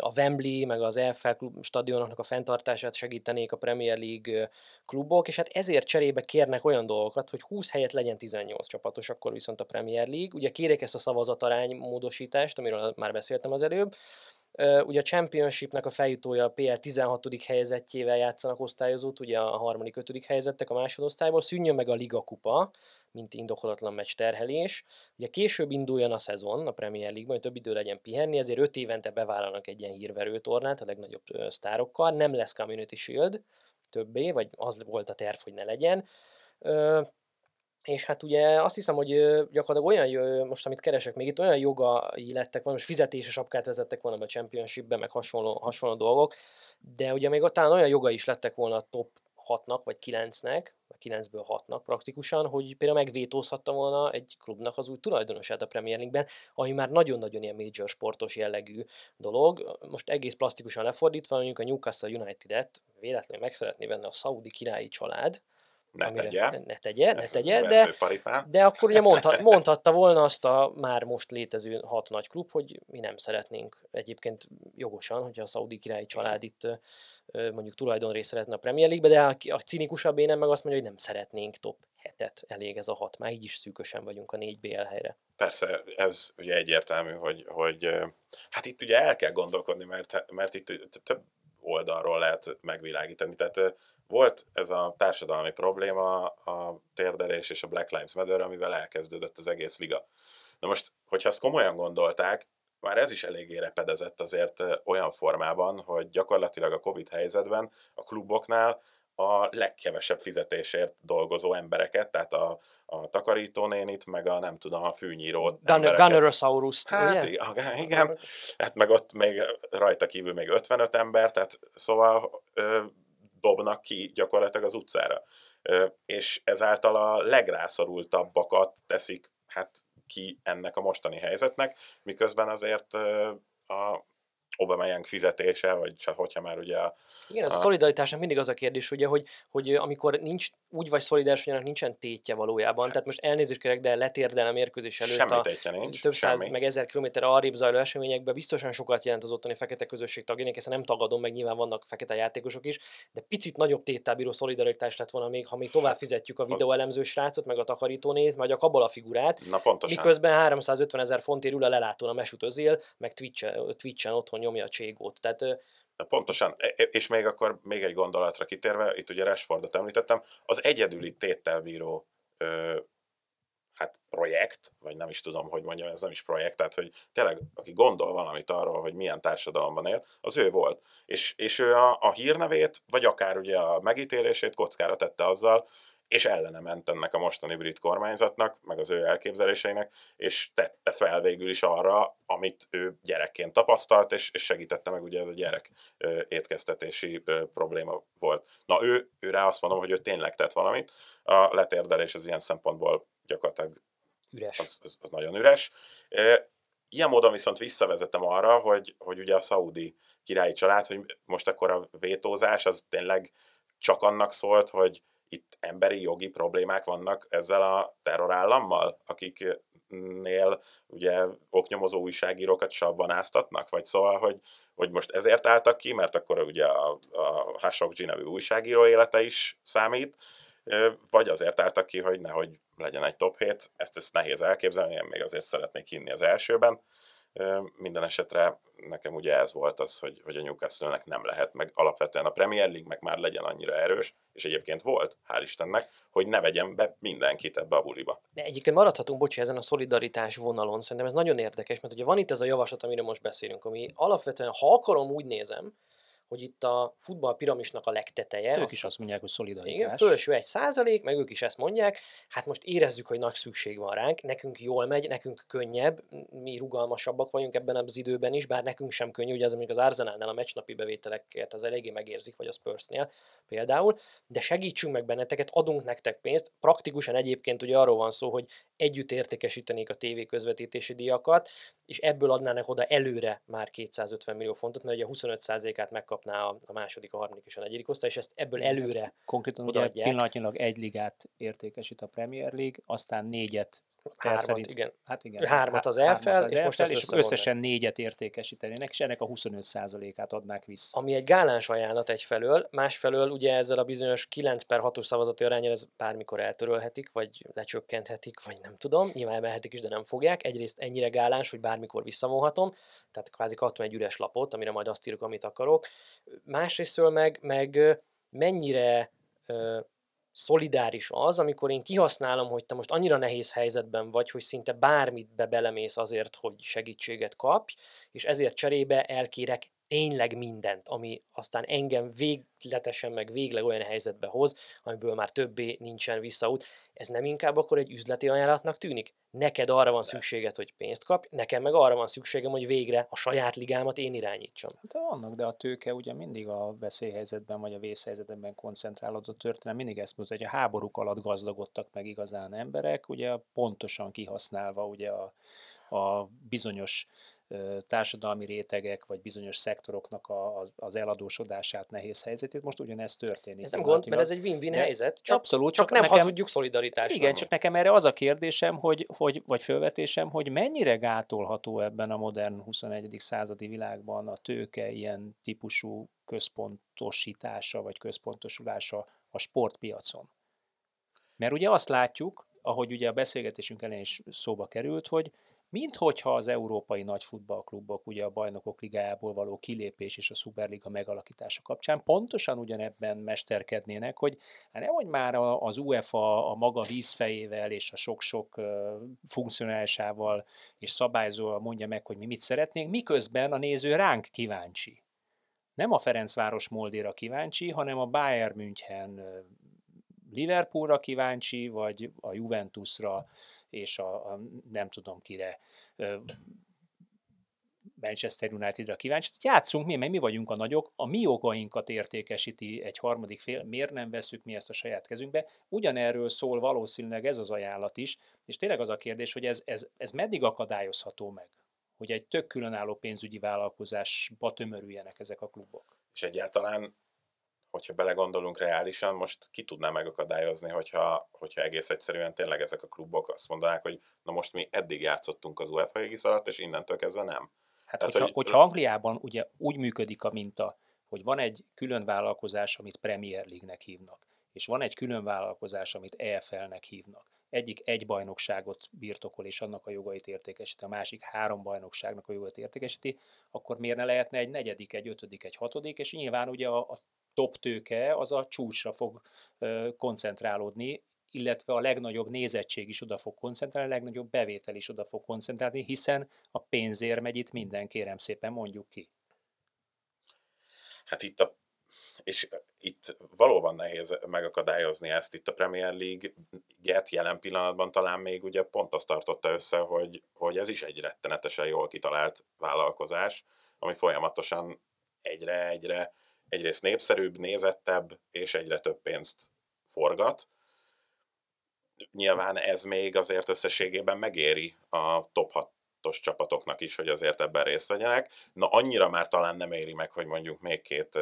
A Wembley, meg az EFL klub stadionoknak a fenntartását segítenék a Premier League klubok, és hát ezért cserébe kérnek olyan dolgokat, hogy 20 helyet legyen 18 csapatos, akkor viszont a Premier League. Ugye kérek ezt a szavazat arány módosítást, amiről már beszéltem az előbb. Ugye a Championshipnek a feljutója a PL 16. helyezettjével játszanak osztályozót, ugye a harmadik, ötödik helyezettek a másodosztályból, szűnjön meg a Liga Kupa, mint indokolatlan meccs terhelés. Ugye később induljon a szezon a Premier League-ban, hogy több idő legyen pihenni, ezért öt évente bevállalnak egy ilyen hírverő tornát a legnagyobb sztárokkal. Nem lesz Community Shield többé, vagy az volt a terv, hogy ne legyen. És hát ugye azt hiszem, hogy gyakorlatilag olyan, most amit keresek még itt, olyan jogai lettek volna, most fizetéses apkát vezettek volna a Championship-be, meg hasonló, hasonló dolgok, de ugye még talán olyan joga is lettek volna a top 6-nak, vagy 9-nek, vagy 9-ből 6-nak praktikusan, hogy például megvétózhatta volna egy klubnak az új tulajdonosát a Premier League-ben, ami már nagyon-nagyon ilyen major sportos jellegű dolog. Most egész plastikusan lefordítva, mondjuk a Newcastle United-et véletlenül meg szeretné venni a szaudi királyi család, ne amire, tegye. Ne tegye, ne tegye, de, de akkor ugye mondhat, mondhatta volna azt a már most létező hat nagy klub, hogy mi nem szeretnénk egyébként jogosan, hogyha a szaudi királyi család itt mondjuk tulajdonrészt szeretne a Premier League-be, de a, a cinikusabb én nem meg azt mondja, hogy nem szeretnénk top hetet, elég ez a hat, már így is szűkösen vagyunk a négy BL helyre. Persze, ez ugye egyértelmű, hogy, hogy hát itt ugye el kell gondolkodni, mert, mert itt több oldalról lehet megvilágítani. Tehát volt ez a társadalmi probléma, a térdelés és a Black Lives Matter, amivel elkezdődött az egész liga. Na most, hogyha ezt komolyan gondolták, már ez is eléggé repedezett azért olyan formában, hogy gyakorlatilag a Covid helyzetben a kluboknál a legkevesebb fizetésért dolgozó embereket, tehát a, a takarítónénit, meg a nem tudom, a fűnyíró Gunnerosaurus-t, Hát ugye? igen, hát meg ott még rajta kívül még 55 ember, tehát szóval ö, dobnak ki gyakorlatilag az utcára. És ezáltal a legrászorultabbakat teszik hát ki ennek a mostani helyzetnek, miközben azért a Aubameyang fizetése, vagy csak hogyha már ugye a, Igen, a a- szolidaritásnak mindig az a kérdés, ugye, hogy, hogy amikor nincs, úgy vagy szolidáris, hogy annak nincsen tétje valójában. Tehát most elnézést kérek, de letérdel a mérkőzés előtt semmi a nincs, több száz, semmi. meg ezer kilométer arrébb zajló eseményekben biztosan sokat jelent az ottani fekete közösség tagjának, ezt nem tagadom, meg nyilván vannak fekete játékosok is, de picit nagyobb téttel bíró szolidaritás lett volna még, ha még tovább fizetjük a videóelemző srácot, meg a takarítónét, vagy a kabola figurát, Na pontosan. Miközben 350 ezer fontért ül a lelátón a Mesut Özil, meg Twitch-en, Twitch-en otthon nyomja a cségót. Tehát Pontosan, E- e- és még akkor még egy gondolatra kitérve, itt ugye Rashfordot említettem, az egyedüli téttel bíró ö, hát projekt, vagy nem is tudom, hogy mondjam, ez nem is projekt, tehát hogy tényleg, aki gondol valamit arról, hogy milyen társadalomban él, az ő volt. És, és ő a, a hírnevét, vagy akár ugye a megítélését kockára tette azzal, és ellene ment ennek a mostani brit kormányzatnak, meg az ő elképzeléseinek, és tette fel végül is arra, amit ő gyerekként tapasztalt, és, és segítette meg, ugye ez a gyerek ö, étkeztetési ö, probléma volt. Na ő, ő rá azt mondom, hogy ő tényleg tett valamit, a letérdelés az ilyen szempontból gyakorlatilag üres. az, az, az nagyon üres. E, Ilyen módon viszont visszavezetem arra, hogy, hogy ugye a szaudi királyi család, hogy most akkor a vétózás az tényleg csak annak szólt, hogy itt emberi jogi problémák vannak ezzel a terrorállammal, akiknél ugye oknyomozó újságírókat savban áztatnak, vagy szóval, hogy, hogy most ezért álltak ki, mert akkor ugye a, a Khashoggi nevű újságíró élete is számít, vagy azért álltak ki, hogy nehogy legyen egy top 7, ezt, ezt nehéz elképzelni, én még azért szeretnék hinni az elsőben. Minden esetre nekem ugye ez volt az, hogy, hogy a Newcastle-nek nem lehet, meg alapvetően a Premier League meg már legyen annyira erős, és egyébként volt, hál' Istennek, hogy ne vegyen be mindenkit ebbe a buliba. De egyébként maradhatunk, bocsi, ezen a szolidaritás vonalon. Szerintem ez nagyon érdekes, mert ugye van itt ez a javaslat, amiről most beszélünk, ami alapvetően, ha akarom, úgy nézem, hogy itt a futballpiramisnak a legteteje. Ők is azt mondják, hogy Igen, szolidaritás. fölső egy százalék, meg ők is ezt mondják, hát most érezzük, hogy nagy szükség van ránk, nekünk jól megy, nekünk könnyebb, mi rugalmasabbak vagyunk ebben az időben is, bár nekünk sem könnyű, ugye az, amikor az Arsenalnál a meccsnapi bevételeket az eléggé megérzik, vagy a Spursnél például, de segítsünk meg benneteket, adunk nektek pénzt, praktikusan egyébként ugye arról van szó, hogy együtt értékesítenék a tévé közvetítési díjakat, és ebből adnának oda előre már 250 millió fontot, mert ugye a 25%-át megkapná a, második, a harmadik és a negyedik osztály, és ezt ebből előre Konkrétan ugye pillanatnyilag egy ligát értékesít a Premier League, aztán négyet hármat, szerint, igen. hát igen, Hármat az az és most és összesen négyet értékesítenének, és ennek a 25%-át adnák vissza. Ami egy gáláns ajánlat egyfelől, másfelől ugye ezzel a bizonyos 9 per 6-os szavazati arányal ez bármikor eltörölhetik, vagy lecsökkenthetik, vagy nem tudom, nyilván emelhetik is, de nem fogják. Egyrészt ennyire gáláns, hogy bármikor visszavonhatom, tehát kvázi kaptam egy üres lapot, amire majd azt írok, amit akarok. Másrésztől meg, meg mennyire szolidáris az, amikor én kihasználom, hogy te most annyira nehéz helyzetben vagy, hogy szinte bármit be belemész azért, hogy segítséget kapj, és ezért cserébe elkérek tényleg mindent, ami aztán engem végletesen meg végleg olyan helyzetbe hoz, amiből már többé nincsen visszaút. Ez nem inkább akkor egy üzleti ajánlatnak tűnik? Neked arra van szükséged, hogy pénzt kapj, nekem meg arra van szükségem, hogy végre a saját ligámat én irányítsam. De vannak, de a tőke ugye mindig a veszélyhelyzetben vagy a vészhelyzetben koncentrálódott történet. Mindig ezt mutatja, hogy a háborúk alatt gazdagodtak meg igazán emberek, ugye pontosan kihasználva ugye a, a bizonyos társadalmi rétegek, vagy bizonyos szektoroknak a, az, eladósodását, nehéz helyzetét. Most ugyanezt történik. Ez nem gond, mert ez egy win-win helyzet, csak, abszolút, csak csak nem nekem- hazudjuk szolidaritásra. Igen, csak nekem erre az a kérdésem, hogy, hogy, vagy felvetésem, hogy mennyire gátolható ebben a modern 21. századi világban a tőke ilyen típusú központosítása, vagy központosulása a sportpiacon. Mert ugye azt látjuk, ahogy ugye a beszélgetésünk elején is szóba került, hogy minthogyha az európai nagy futballklubok ugye a bajnokok ligájából való kilépés és a szuperliga megalakítása kapcsán pontosan ugyanebben mesterkednének, hogy hát nehogy már az UEFA a maga vízfejével és a sok-sok funkcionálisával és szabályzóval mondja meg, hogy mi mit szeretnénk, miközben a néző ránk kíváncsi. Nem a Ferencváros Moldéra kíváncsi, hanem a Bayern München Liverpoolra kíváncsi, vagy a Juventusra, és a, a nem tudom kire, Manchester Unitedra kíváncsi. Játszunk mi, mert mi vagyunk a nagyok, a mi jogainkat értékesíti egy harmadik fél, miért nem veszük mi ezt a saját kezünkbe. Ugyanerről szól valószínűleg ez az ajánlat is, és tényleg az a kérdés, hogy ez, ez, ez meddig akadályozható meg? hogy egy tök különálló pénzügyi vállalkozásba tömörüljenek ezek a klubok. És egyáltalán, hogyha belegondolunk reálisan, most ki tudná megakadályozni, hogyha, hogyha egész egyszerűen tényleg ezek a klubok azt mondanák, hogy na most mi eddig játszottunk az UEFA égisz alatt, és innentől kezdve nem. Hát, Tehát, hogyha, hogy... hogyha Angliában ugye úgy működik a minta, hogy van egy külön vállalkozás, amit Premier League-nek hívnak, és van egy külön vállalkozás, amit EFL-nek hívnak. Egyik egy bajnokságot birtokol, és annak a jogait értékesíti, a másik három bajnokságnak a jogait értékesíti, akkor miért ne lehetne egy negyedik, egy ötödik, egy hatodik, és nyilván ugye a, a top tőke az a csúcsra fog koncentrálódni, illetve a legnagyobb nézettség is oda fog koncentrálni, a legnagyobb bevétel is oda fog koncentrálni, hiszen a pénzért megy itt minden, kérem szépen mondjuk ki. Hát itt a és itt valóban nehéz megakadályozni ezt. Itt a Premier League-et jelen pillanatban talán még ugye pont azt tartotta össze, hogy, hogy ez is egy rettenetesen jól kitalált vállalkozás, ami folyamatosan egyre-egyre egyrészt népszerűbb, nézettebb, és egyre több pénzt forgat. Nyilván ez még azért összességében megéri a top 6 csapatoknak is, hogy azért ebben részt vegyenek. Na annyira már talán nem éri meg, hogy mondjuk még két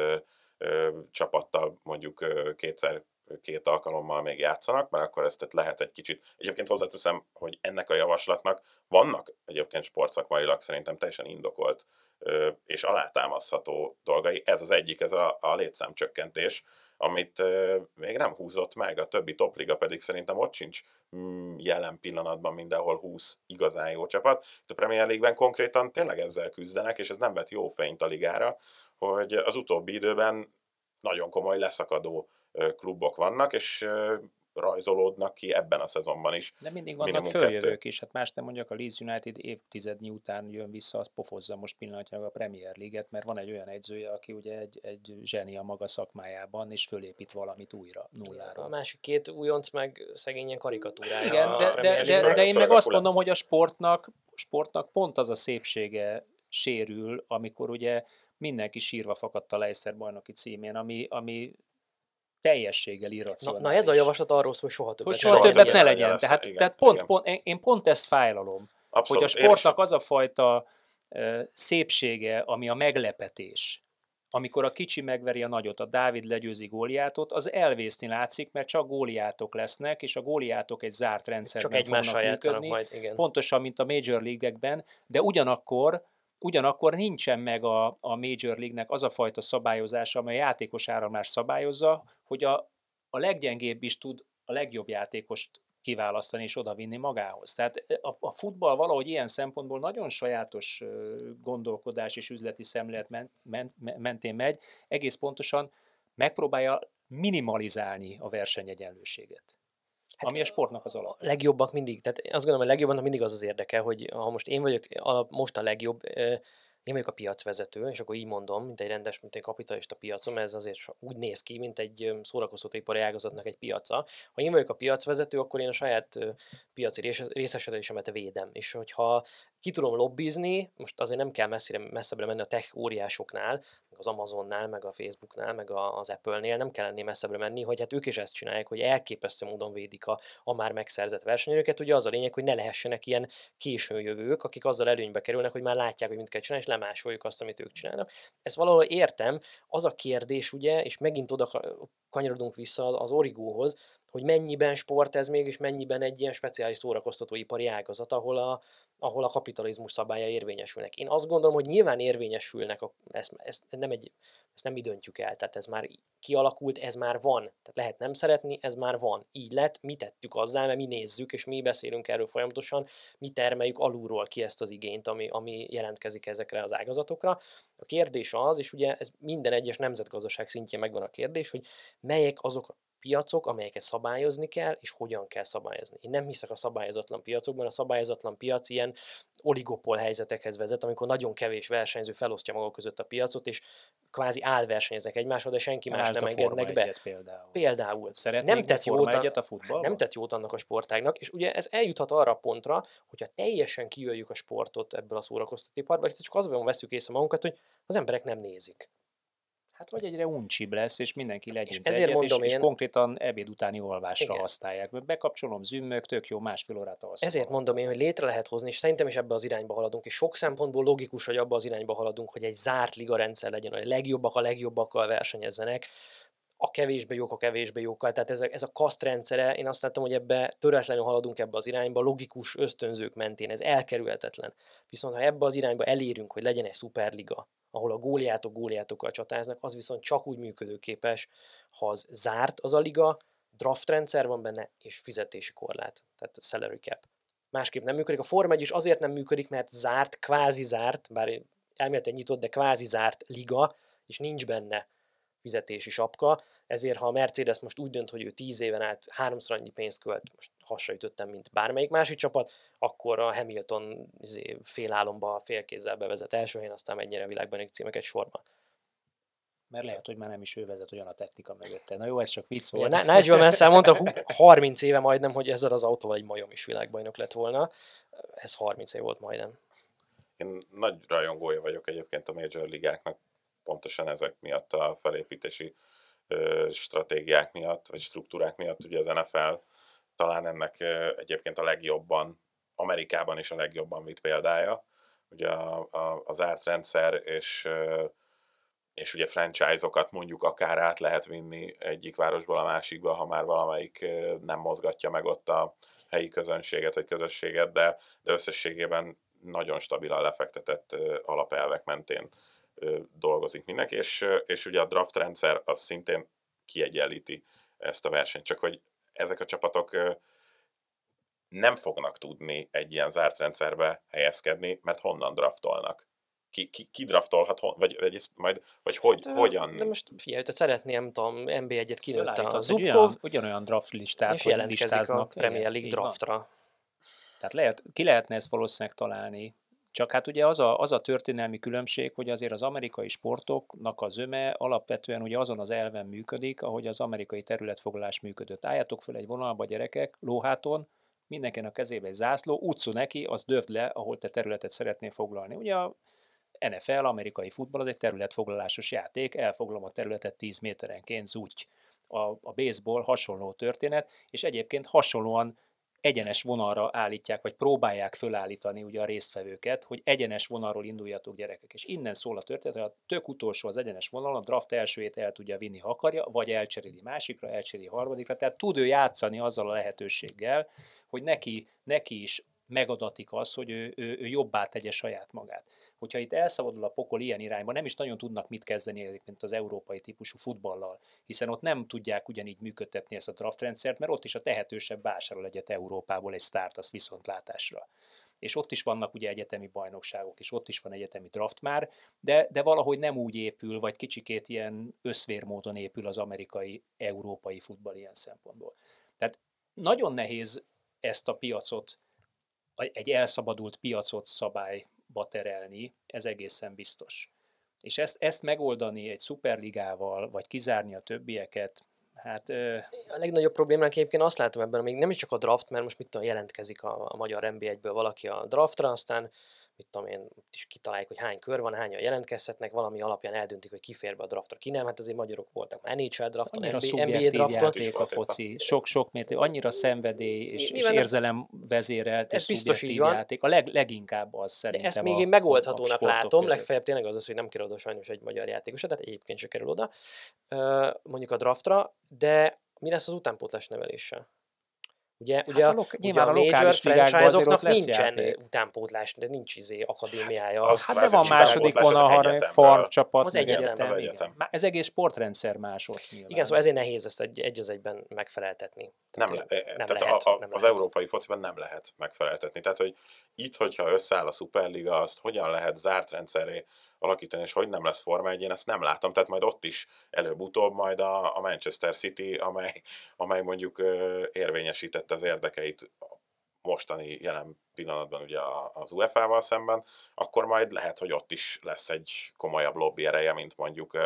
csapattal mondjuk kétszer két alkalommal még játszanak, mert akkor ezt lehet egy kicsit. Egyébként hozzáteszem, hogy ennek a javaslatnak vannak egyébként sportszakmailag szerintem teljesen indokolt és alátámasztható dolgai. Ez az egyik, ez a, a létszámcsökkentés, amit még nem húzott meg, a többi topliga pedig szerintem ott sincs mm, jelen pillanatban mindenhol 20 igazán jó csapat. Itt a Premier League-ben konkrétan tényleg ezzel küzdenek, és ez nem vet jó fényt a ligára, hogy az utóbbi időben nagyon komoly leszakadó klubok vannak, és rajzolódnak ki ebben a szezonban is. De mindig vannak följövők is, hát más nem mondjak, a Leeds United évtizednyi után jön vissza, az pofozza most pillanatnyilag a Premier League-et, mert van egy olyan egyzője, aki ugye egy, egy zseni a maga szakmájában, és fölépít valamit újra, nulláról. A másik két újonc meg szegényen karikatúrája. Igen, de, de, de, de, de én meg azt mondom, hogy a sportnak, sportnak pont az a szépsége sérül, amikor ugye mindenki sírva fakadt a Leicester bajnoki címén, ami, ami teljességgel irracionális. Na, na ez a javaslat arról szól, hogy soha többet, hogy soha soha többet ne legyen. Tehát, igen, tehát pont, igen. pont, én pont ezt fájlalom, Abszolút, hogy a sportnak az a fajta uh, szépsége, ami a meglepetés, amikor a kicsi megveri a nagyot, a Dávid legyőzi góliátot, az elvészni látszik, mert csak góliátok lesznek, és a góliátok egy zárt rendszerben csak egymással játszanak majd, igen. Pontosan, mint a Major League-ekben, de ugyanakkor Ugyanakkor nincsen meg a, a Major League-nek az a fajta szabályozása, amely a játékos áramlás szabályozza, hogy a, a leggyengébb is tud a legjobb játékost kiválasztani és odavinni magához. Tehát a, a futball valahogy ilyen szempontból nagyon sajátos gondolkodás és üzleti szemlélet ment, ment, mentén megy, egész pontosan megpróbálja minimalizálni a versenyegyenlőséget. Hát ami a sportnak az alap. A legjobbak mindig, tehát azt gondolom, hogy a legjobbaknak mindig az az érdeke, hogy ha most én vagyok alap, most a legjobb, én vagyok a piacvezető, és akkor így mondom, mint egy rendes, mint egy kapitalista piacom, ez azért úgy néz ki, mint egy szórakoztatóipari ágazatnak egy piaca. Ha én vagyok a piacvezető, akkor én a saját piaci részesedésemet védem. És hogyha ki tudom lobbizni, most azért nem kell messzire, messzebbre menni a tech óriásoknál, meg az Amazonnál, meg a Facebooknál, meg az Apple-nél, nem kell ennél messzebbre menni, hogy hát ők is ezt csinálják, hogy elképesztő módon védik a, a már megszerzett versenyőket. Ugye az a lényeg, hogy ne lehessenek ilyen későn jövők, akik azzal előnybe kerülnek, hogy már látják, hogy mit kell csinálni, és lemásoljuk azt, amit ők csinálnak. Ezt valahol értem. Az a kérdés, ugye, és megint oda kanyarodunk vissza az origóhoz, hogy mennyiben sport ez még, és mennyiben egy ilyen speciális szórakoztatóipari ágazat, ahol a, ahol a kapitalizmus szabálya érvényesülnek. Én azt gondolom, hogy nyilván érvényesülnek, a, ezt, ezt, nem egy, ezt nem mi döntjük el, tehát ez már kialakult, ez már van. Tehát lehet nem szeretni, ez már van. Így lett, mi tettük azzal, mert mi nézzük, és mi beszélünk erről folyamatosan, mi termeljük alulról ki ezt az igényt, ami, ami jelentkezik ezekre az ágazatokra. A kérdés az, és ugye ez minden egyes nemzetgazdaság szintjén megvan a kérdés, hogy melyek azok piacok, amelyeket szabályozni kell, és hogyan kell szabályozni. Én nem hiszek a szabályozatlan piacokban, a szabályozatlan piac ilyen oligopol helyzetekhez vezet, amikor nagyon kevés versenyző felosztja maga között a piacot, és kvázi álversenyeznek egymáshoz, de senki más nem engednek be. Például. például. nem tett, jót a, a nem tett jót annak a sportágnak, és ugye ez eljuthat arra a pontra, hogyha teljesen kijöjjük a sportot ebből a szórakoztatóiparból, csak azban veszük észre magunkat, hogy az emberek nem nézik. Hát vagy egyre uncsibb lesz, és mindenki legyen És ezért egyet, mondom és, én- és konkrétan ebéd utáni olvásra Igen. használják. Bekapcsolom, zümmög, tök jó, másfél órát alszom. Ezért mondom én, hogy létre lehet hozni, és szerintem is ebbe az irányba haladunk, és sok szempontból logikus, hogy abba az irányba haladunk, hogy egy zárt liga rendszer legyen, hogy a legjobbak a legjobbakkal versenyezzenek, a kevésbé jók a kevésbé jókkal. Tehát ez a, ez a kaszt rendszere, én azt láttam, hogy ebbe töretlenül haladunk ebbe az irányba, logikus ösztönzők mentén, ez elkerülhetetlen. Viszont ha ebbe az irányba elérünk, hogy legyen egy szuperliga, ahol a góliátok góliátokkal csatáznak, az viszont csak úgy működőképes, ha az zárt az a liga, draft rendszer van benne, és fizetési korlát, tehát salary cap. Másképp nem működik. A Form 1 is azért nem működik, mert zárt, kvázi zárt, bár elméletileg nyitott, de kvázi zárt liga, és nincs benne fizetési sapka, ezért ha a Mercedes most úgy dönt, hogy ő 10 éven át háromszor annyi pénzt költ, most hasonlítöttem, mint bármelyik másik csapat, akkor a Hamilton izé, félálomba félkézzel bevezet első helyen, aztán megnyeri a világban címeket sorban. Mert lehet, hogy már nem is ő vezet olyan a technika mögötte. Na jó, ez csak vicc volt. Ni- Nigel Mansell mondta hú- 30 éve majdnem, hogy ezzel az autóval egy majom is világbajnok lett volna. Ez 30 év volt majdnem. Én nagy rajongója vagyok egyébként a Major ligáknak, pontosan ezek miatt a felépítési ö, stratégiák miatt, vagy struktúrák miatt, ugye az NFL talán ennek egyébként a legjobban, Amerikában is a legjobban vitt példája, ugye a, a, az árt rendszer, és, és ugye franchise-okat mondjuk akár át lehet vinni egyik városból a másikba, ha már valamelyik nem mozgatja meg ott a helyi közönséget vagy közösséget, de, de összességében nagyon stabilan lefektetett alapelvek mentén dolgozik mindenki, és, és ugye a draft rendszer az szintén kiegyenlíti ezt a versenyt, csak hogy ezek a csapatok nem fognak tudni egy ilyen zárt rendszerbe helyezkedni, mert honnan draftolnak? Ki, ki, ki draftolhat, hon, vagy, vagy, ezt majd, vagy hogy, De- hogyan? De most figyelj, te szeretném, nem tudom, NB1-et kinőtte a Zubkov, olyan, ugyanolyan draft listát, és hogy jelentkezik a listáznak. Premier Igen, League draftra. Tehát lehet, ki lehetne ezt valószínűleg találni. Csak hát ugye az a, az a történelmi különbség, hogy azért az amerikai sportoknak a zöme alapvetően ugye azon az elven működik, ahogy az amerikai területfoglalás működött. Álljatok föl egy vonalba, gyerekek, lóháton, mindenkinek a kezébe egy zászló, utcú neki, az dövd le, ahol te területet szeretnél foglalni. Ugye a NFL, amerikai futball, az egy területfoglalásos játék, elfoglalom a területet 10 méterenként, zúgy. A, a baseball hasonló történet, és egyébként hasonlóan egyenes vonalra állítják, vagy próbálják fölállítani ugye a résztvevőket, hogy egyenes vonalról induljatok gyerekek. És innen szól a történet, hogy a tök utolsó az egyenes vonalon, a draft elsőjét el tudja vinni, ha akarja, vagy elcseréli másikra, elcseréli harmadikra. Tehát tud ő játszani azzal a lehetőséggel, hogy neki, neki is megadatik az, hogy ő, ő, ő jobbá tegye saját magát. Hogyha itt elszabadul a pokol ilyen irányba, nem is nagyon tudnak mit kezdeni egyébként az európai típusú futballal, hiszen ott nem tudják ugyanígy működtetni ezt a draftrendszert, mert ott is a tehetősebb vásárol egyet Európából egy sztárt, az viszontlátásra. És ott is vannak ugye egyetemi bajnokságok, és ott is van egyetemi draft már, de, de valahogy nem úgy épül, vagy kicsikét ilyen összvérmódon épül az amerikai, európai futball ilyen szempontból. Tehát nagyon nehéz ezt a piacot, egy elszabadult piacot szabályba terelni, ez egészen biztos. És ezt, ezt megoldani egy szuperligával, vagy kizárni a többieket, hát ö, A legnagyobb problémánk egyébként azt látom ebben, még nem is csak a draft, mert most mit tudom, jelentkezik a, a magyar NB1-ből valaki a draftra, aztán mit tudom én, ott is kitaláljuk, hogy hány kör van, hányan jelentkezhetnek, valami alapján eldöntik, hogy ki fér be a draftra, ki nem. Hát azért magyarok voltak már NHL drafton, NBA, NBA drafton. a egy foci, sok-sok mérték, annyira szenvedély és, és érzelem vezérelt ez és biztos így van. játék. A leg, leginkább az De szerintem ezt még a, én megoldhatónak látom, között. legfeljebb tényleg az az, hogy nem kerül oda sajnos egy magyar játékos, tehát egyébként se kerül oda, mondjuk a draftra, de mi lesz az utánpótlás neveléssel? Ugye, ugye, Hát a lok- ugye nyilván a a major franchise-oknak nincsen játék. utánpótlás, de nincs izé akadémiája. az- Hát de van második vonal, farm csapat, Az egyetem. Az igen. egyetem. Má- Ez egész sportrendszer más ott nyilván. Igen, szóval ezért nehéz ezt egy, egy az egyben megfeleltetni. Nem, Tehát, le, nem tehát lehet, a, a, nem az lehet. európai fociban nem lehet megfeleltetni. Tehát, hogy itt, hogyha összeáll a Superliga, azt hogyan lehet zárt rendszerré alakítani, és hogy nem lesz Forma 1, én ezt nem látom. Tehát majd ott is előbb-utóbb majd a, a Manchester City, amely, amely mondjuk ö, érvényesítette az érdekeit mostani jelen pillanatban ugye az UEFA-val szemben, akkor majd lehet, hogy ott is lesz egy komolyabb lobby ereje, mint mondjuk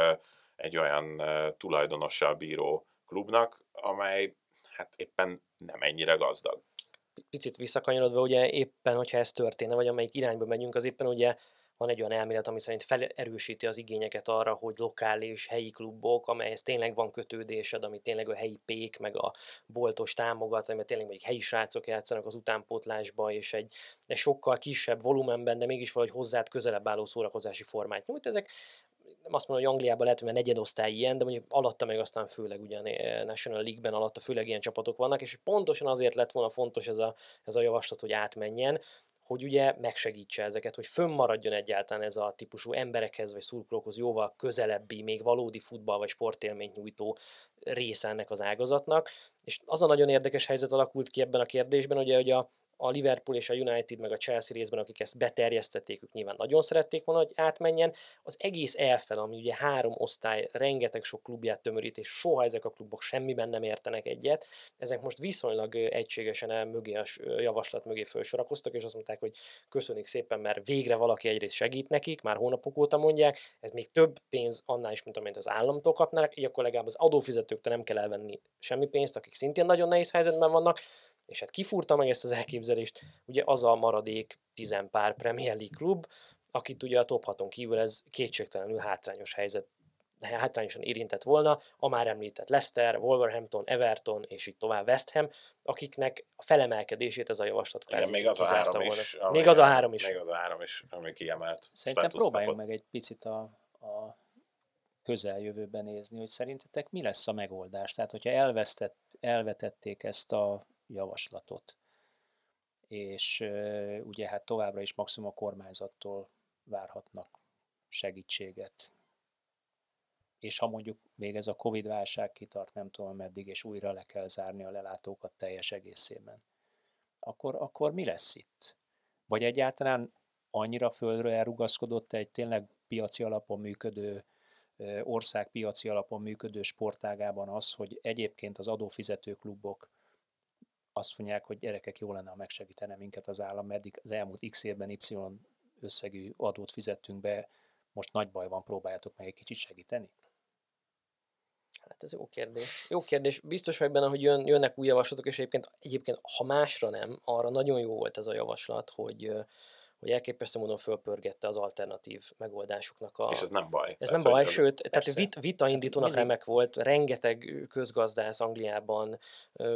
egy olyan tulajdonossal bíró klubnak, amely hát éppen nem ennyire gazdag. picit visszakanyarodva, ugye éppen, hogyha ez történne, vagy amelyik irányba megyünk, az éppen ugye van egy olyan elmélet, ami szerint felerősíti az igényeket arra, hogy lokális, helyi klubok, amelyhez tényleg van kötődésed, ami tényleg a helyi pék, meg a boltos támogat, ami tényleg mondjuk helyi srácok játszanak az utánpótlásba, és egy, egy sokkal kisebb volumenben, de mégis valahogy hozzád közelebb álló szórakozási formát nyújt. Ezek nem azt mondom, hogy Angliában lehet, hogy negyedosztály ilyen, de mondjuk alatta meg aztán főleg ugyan eh, National League-ben alatta főleg ilyen csapatok vannak, és pontosan azért lett volna fontos ez a, ez a javaslat, hogy átmenjen, hogy ugye megsegítse ezeket, hogy fönnmaradjon egyáltalán ez a típusú emberekhez vagy szurkolókhoz jóval közelebbi, még valódi futball vagy sportélményt nyújtó része ennek az ágazatnak. És az a nagyon érdekes helyzet alakult ki ebben a kérdésben, ugye, hogy a, a Liverpool és a United, meg a Chelsea részben, akik ezt beterjesztették, ők nyilván nagyon szerették volna, hogy átmenjen. Az egész elfel, ami ugye három osztály, rengeteg sok klubját tömörít, és soha ezek a klubok semmiben nem értenek egyet. Ezek most viszonylag egységesen el mögé a javaslat mögé felsorakoztak, és azt mondták, hogy köszönik szépen, mert végre valaki egyrészt segít nekik, már hónapok óta mondják, ez még több pénz annál is, mint amit az államtól kapnának, így akkor legalább az adófizetőktől nem kell elvenni semmi pénzt, akik szintén nagyon nehéz helyzetben vannak, és hát kifúrta meg ezt az elképzelést, ugye az a maradék tizenpár Premier League klub, akit ugye a top 6 kívül ez kétségtelenül hátrányos helyzet hátrányosan érintett volna, a már említett Leicester, Wolverhampton, Everton és így tovább West Ham, akiknek a felemelkedését ez a javaslat Igen, még az a három volna. is. Még az a három is. Még az a három is, ami kiemelt. Szerintem próbáljunk meg egy picit a, a közeljövőben nézni, hogy szerintetek mi lesz a megoldás. Tehát, hogyha elvesztett, elvetették ezt a javaslatot. És ugye hát továbbra is maximum a kormányzattól várhatnak segítséget. És ha mondjuk még ez a Covid válság kitart, nem tudom meddig, és újra le kell zárni a lelátókat teljes egészében, akkor, akkor mi lesz itt? Vagy egyáltalán annyira földre elrugaszkodott egy tényleg piaci alapon működő ország piaci alapon működő sportágában az, hogy egyébként az adófizető klubok azt mondják, hogy gyerekek, jó lenne, ha megsegítene minket az állam, meddig az elmúlt x évben Y összegű adót fizettünk be, most nagy baj van, próbáljátok meg egy kicsit segíteni? Hát ez jó kérdés. Jó kérdés. Biztos vagy benne, hogy jön, jönnek új javaslatok, és egyébként, egyébként, ha másra nem, arra nagyon jó volt ez a javaslat, hogy hogy elképesztő módon fölpörgette az alternatív megoldásoknak a... És ez nem baj. Ez nem baj, sőt, tehát vit, vita indítónak Mindig. remek volt, rengeteg közgazdász Angliában,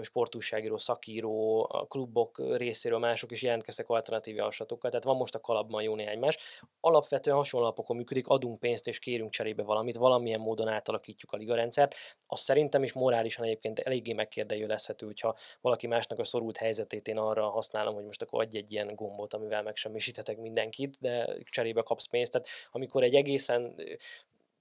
sportúságíró, szakíró, a klubok részéről mások is jelentkeztek alternatív javaslatokkal, tehát van most a kalapban jó néhány más. Alapvetően hasonló alapokon működik, adunk pénzt és kérünk cserébe valamit, valamilyen módon átalakítjuk a ligarendszert. Azt szerintem is morálisan egyébként eléggé megkérdőjelezhető, hogyha valaki másnak a szorult helyzetét én arra használom, hogy most akkor adj egy ilyen gombot, amivel megsemmisít segíthetek mindenkit, de cserébe kapsz pénzt. Tehát amikor egy egészen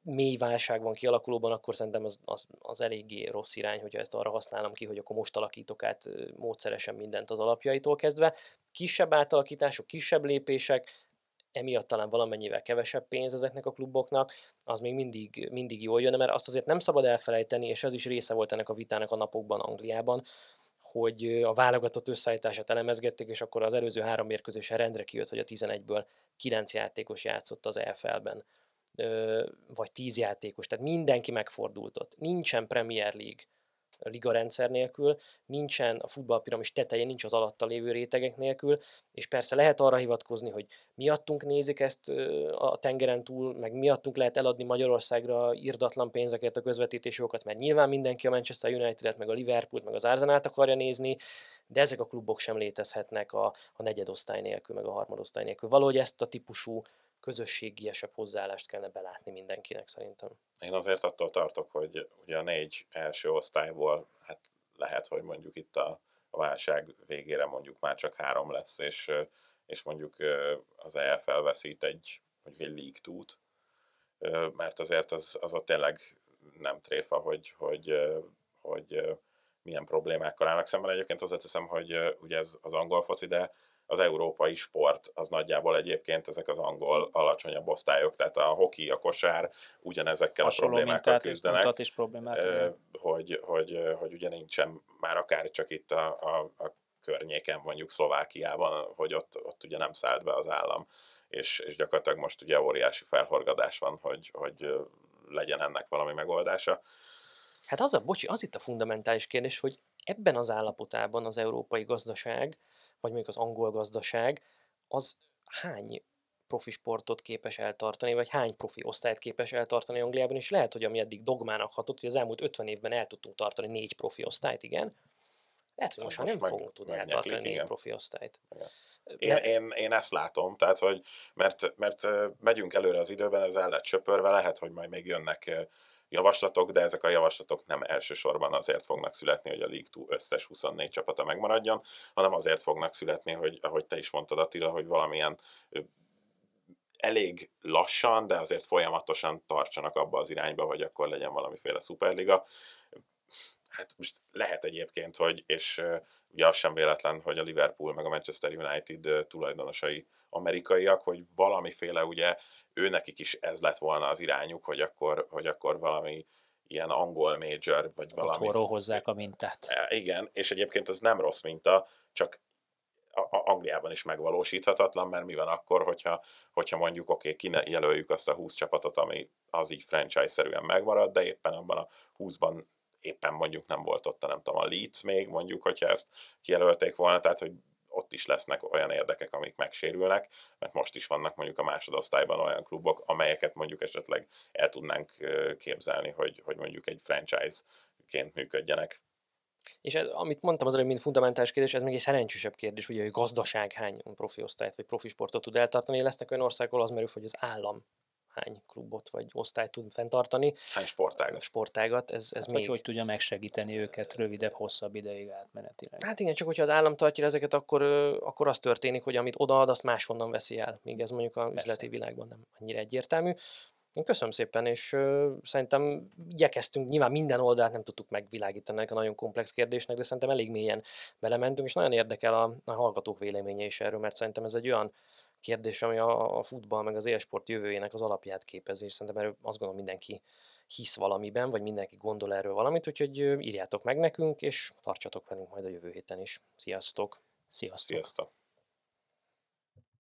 mély válság van kialakulóban, akkor szerintem az, az, az eléggé rossz irány, hogyha ezt arra használom ki, hogy akkor most alakítok át módszeresen mindent az alapjaitól kezdve. Kisebb átalakítások, kisebb lépések, emiatt talán valamennyivel kevesebb pénz ezeknek a kluboknak, az még mindig, mindig jól jön, mert azt azért nem szabad elfelejteni, és ez is része volt ennek a vitának a napokban Angliában, hogy a válogatott összeállítását elemezgették, és akkor az előző három mérkőzésen rendre kijött, hogy a 11-ből 9 játékos játszott az EFL-ben, vagy 10 játékos, tehát mindenki megfordult ott. Nincsen Premier League liga rendszer nélkül, nincsen a futballpiramis tetején, nincs az alatta lévő rétegek nélkül, és persze lehet arra hivatkozni, hogy miattunk nézik ezt a tengeren túl, meg miattunk lehet eladni Magyarországra írdatlan pénzeket a közvetítési jogokat, mert nyilván mindenki a Manchester United-et, meg a Liverpool, meg az Arsenal-t akarja nézni, de ezek a klubok sem létezhetnek a, a negyedosztály nélkül, meg a harmadosztály nélkül. Valahogy ezt a típusú közösségiesebb hozzáállást kellene belátni mindenkinek szerintem. Én azért attól tartok, hogy ugye a négy első osztályból, hát lehet, hogy mondjuk itt a, a válság végére mondjuk már csak három lesz, és, és mondjuk az EFL veszít egy, mondjuk egy League tút, mert azért az, az ott tényleg nem tréfa, hogy, hogy, hogy milyen problémákkal állnak szemben. Egyébként hozzáteszem, hogy ugye ez az angol foci, de az európai sport az nagyjából egyébként ezek az angol alacsonyabb osztályok, tehát a hoki, a kosár ugyanezekkel Hasonló a problémákkal küzdenek, is problémát, hogy, hogy, hogy ugye nincsen már akár csak itt a, a, a környéken, mondjuk Szlovákiában, hogy ott, ott ugye nem szállt be az állam, és, és gyakorlatilag most ugye óriási felhorgadás van, hogy, hogy legyen ennek valami megoldása. Hát az a, bocsi, az itt a fundamentális kérdés, hogy ebben az állapotában az európai gazdaság vagy mondjuk az angol gazdaság, az hány profi sportot képes eltartani, vagy hány profi osztályt képes eltartani Angliában, és lehet, hogy ami eddig dogmának hatott, hogy az elmúlt 50 évben el tudtunk tartani négy profi osztályt, igen, lehet, hogy most, most már nem meg, fogunk tudni eltartani négy profi osztályt. Igen. Én, én, én ezt látom, tehát, hogy mert, mert megyünk előre az időben, ez el lett söpörve, lehet, hogy majd még jönnek javaslatok, de ezek a javaslatok nem elsősorban azért fognak születni, hogy a League 2 összes 24 csapata megmaradjon, hanem azért fognak születni, hogy ahogy te is mondtad Attila, hogy valamilyen elég lassan, de azért folyamatosan tartsanak abba az irányba, hogy akkor legyen valamiféle szuperliga. Hát most lehet egyébként, hogy, és ugye az sem véletlen, hogy a Liverpool meg a Manchester United tulajdonosai amerikaiak, hogy valamiféle ugye ő nekik is ez lett volna az irányuk, hogy akkor, hogy akkor valami ilyen angol major, vagy valami. Otthonról hozzák a mintát. E, igen, és egyébként ez nem rossz minta, csak a Angliában is megvalósíthatatlan, mert mi van akkor, hogyha, hogyha mondjuk oké, okay, kijelöljük azt a 20 csapatot, ami az így franchise-szerűen megmarad, de éppen abban a 20-ban éppen mondjuk nem volt ott, nem tudom, a Leeds még, mondjuk, hogyha ezt kijelölték volna, tehát hogy ott is lesznek olyan érdekek, amik megsérülnek, mert most is vannak mondjuk a másodosztályban olyan klubok, amelyeket mondjuk esetleg el tudnánk képzelni, hogy, hogy mondjuk egy franchise-ként működjenek. És ez, amit mondtam az előbb, mint fundamentális kérdés, ez még egy szerencsésebb kérdés, ugye, hogy gazdaság hány profi osztályt vagy profi sportot tud eltartani. Lesznek olyan országok, ahol az merül, hogy az állam hány klubot vagy osztályt tud fenntartani. Hány sportágat. Sportágat, ez, ez hát, még... hogy tudja megsegíteni őket rövidebb, hosszabb ideig átmenetileg. Hát igen, csak hogyha az állam tartja ezeket, akkor, akkor az történik, hogy amit odaad, azt máshonnan veszi el, míg ez mondjuk a Persze. üzleti világban nem annyira egyértelmű. Én köszönöm szépen, és uh, szerintem igyekeztünk, nyilván minden oldalt nem tudtuk megvilágítani ennek a nagyon komplex kérdésnek, de szerintem elég mélyen belementünk, és nagyon érdekel a, a hallgatók véleménye is erről, mert szerintem ez egy olyan kérdés, ami a, a futball meg az élsport jövőjének az alapját képezi, és szerintem erről azt gondolom mindenki hisz valamiben, vagy mindenki gondol erről valamit, úgyhogy írjátok meg nekünk, és tartsatok velünk majd a jövő héten is. Sziasztok! Sziasztok! Sziasztok.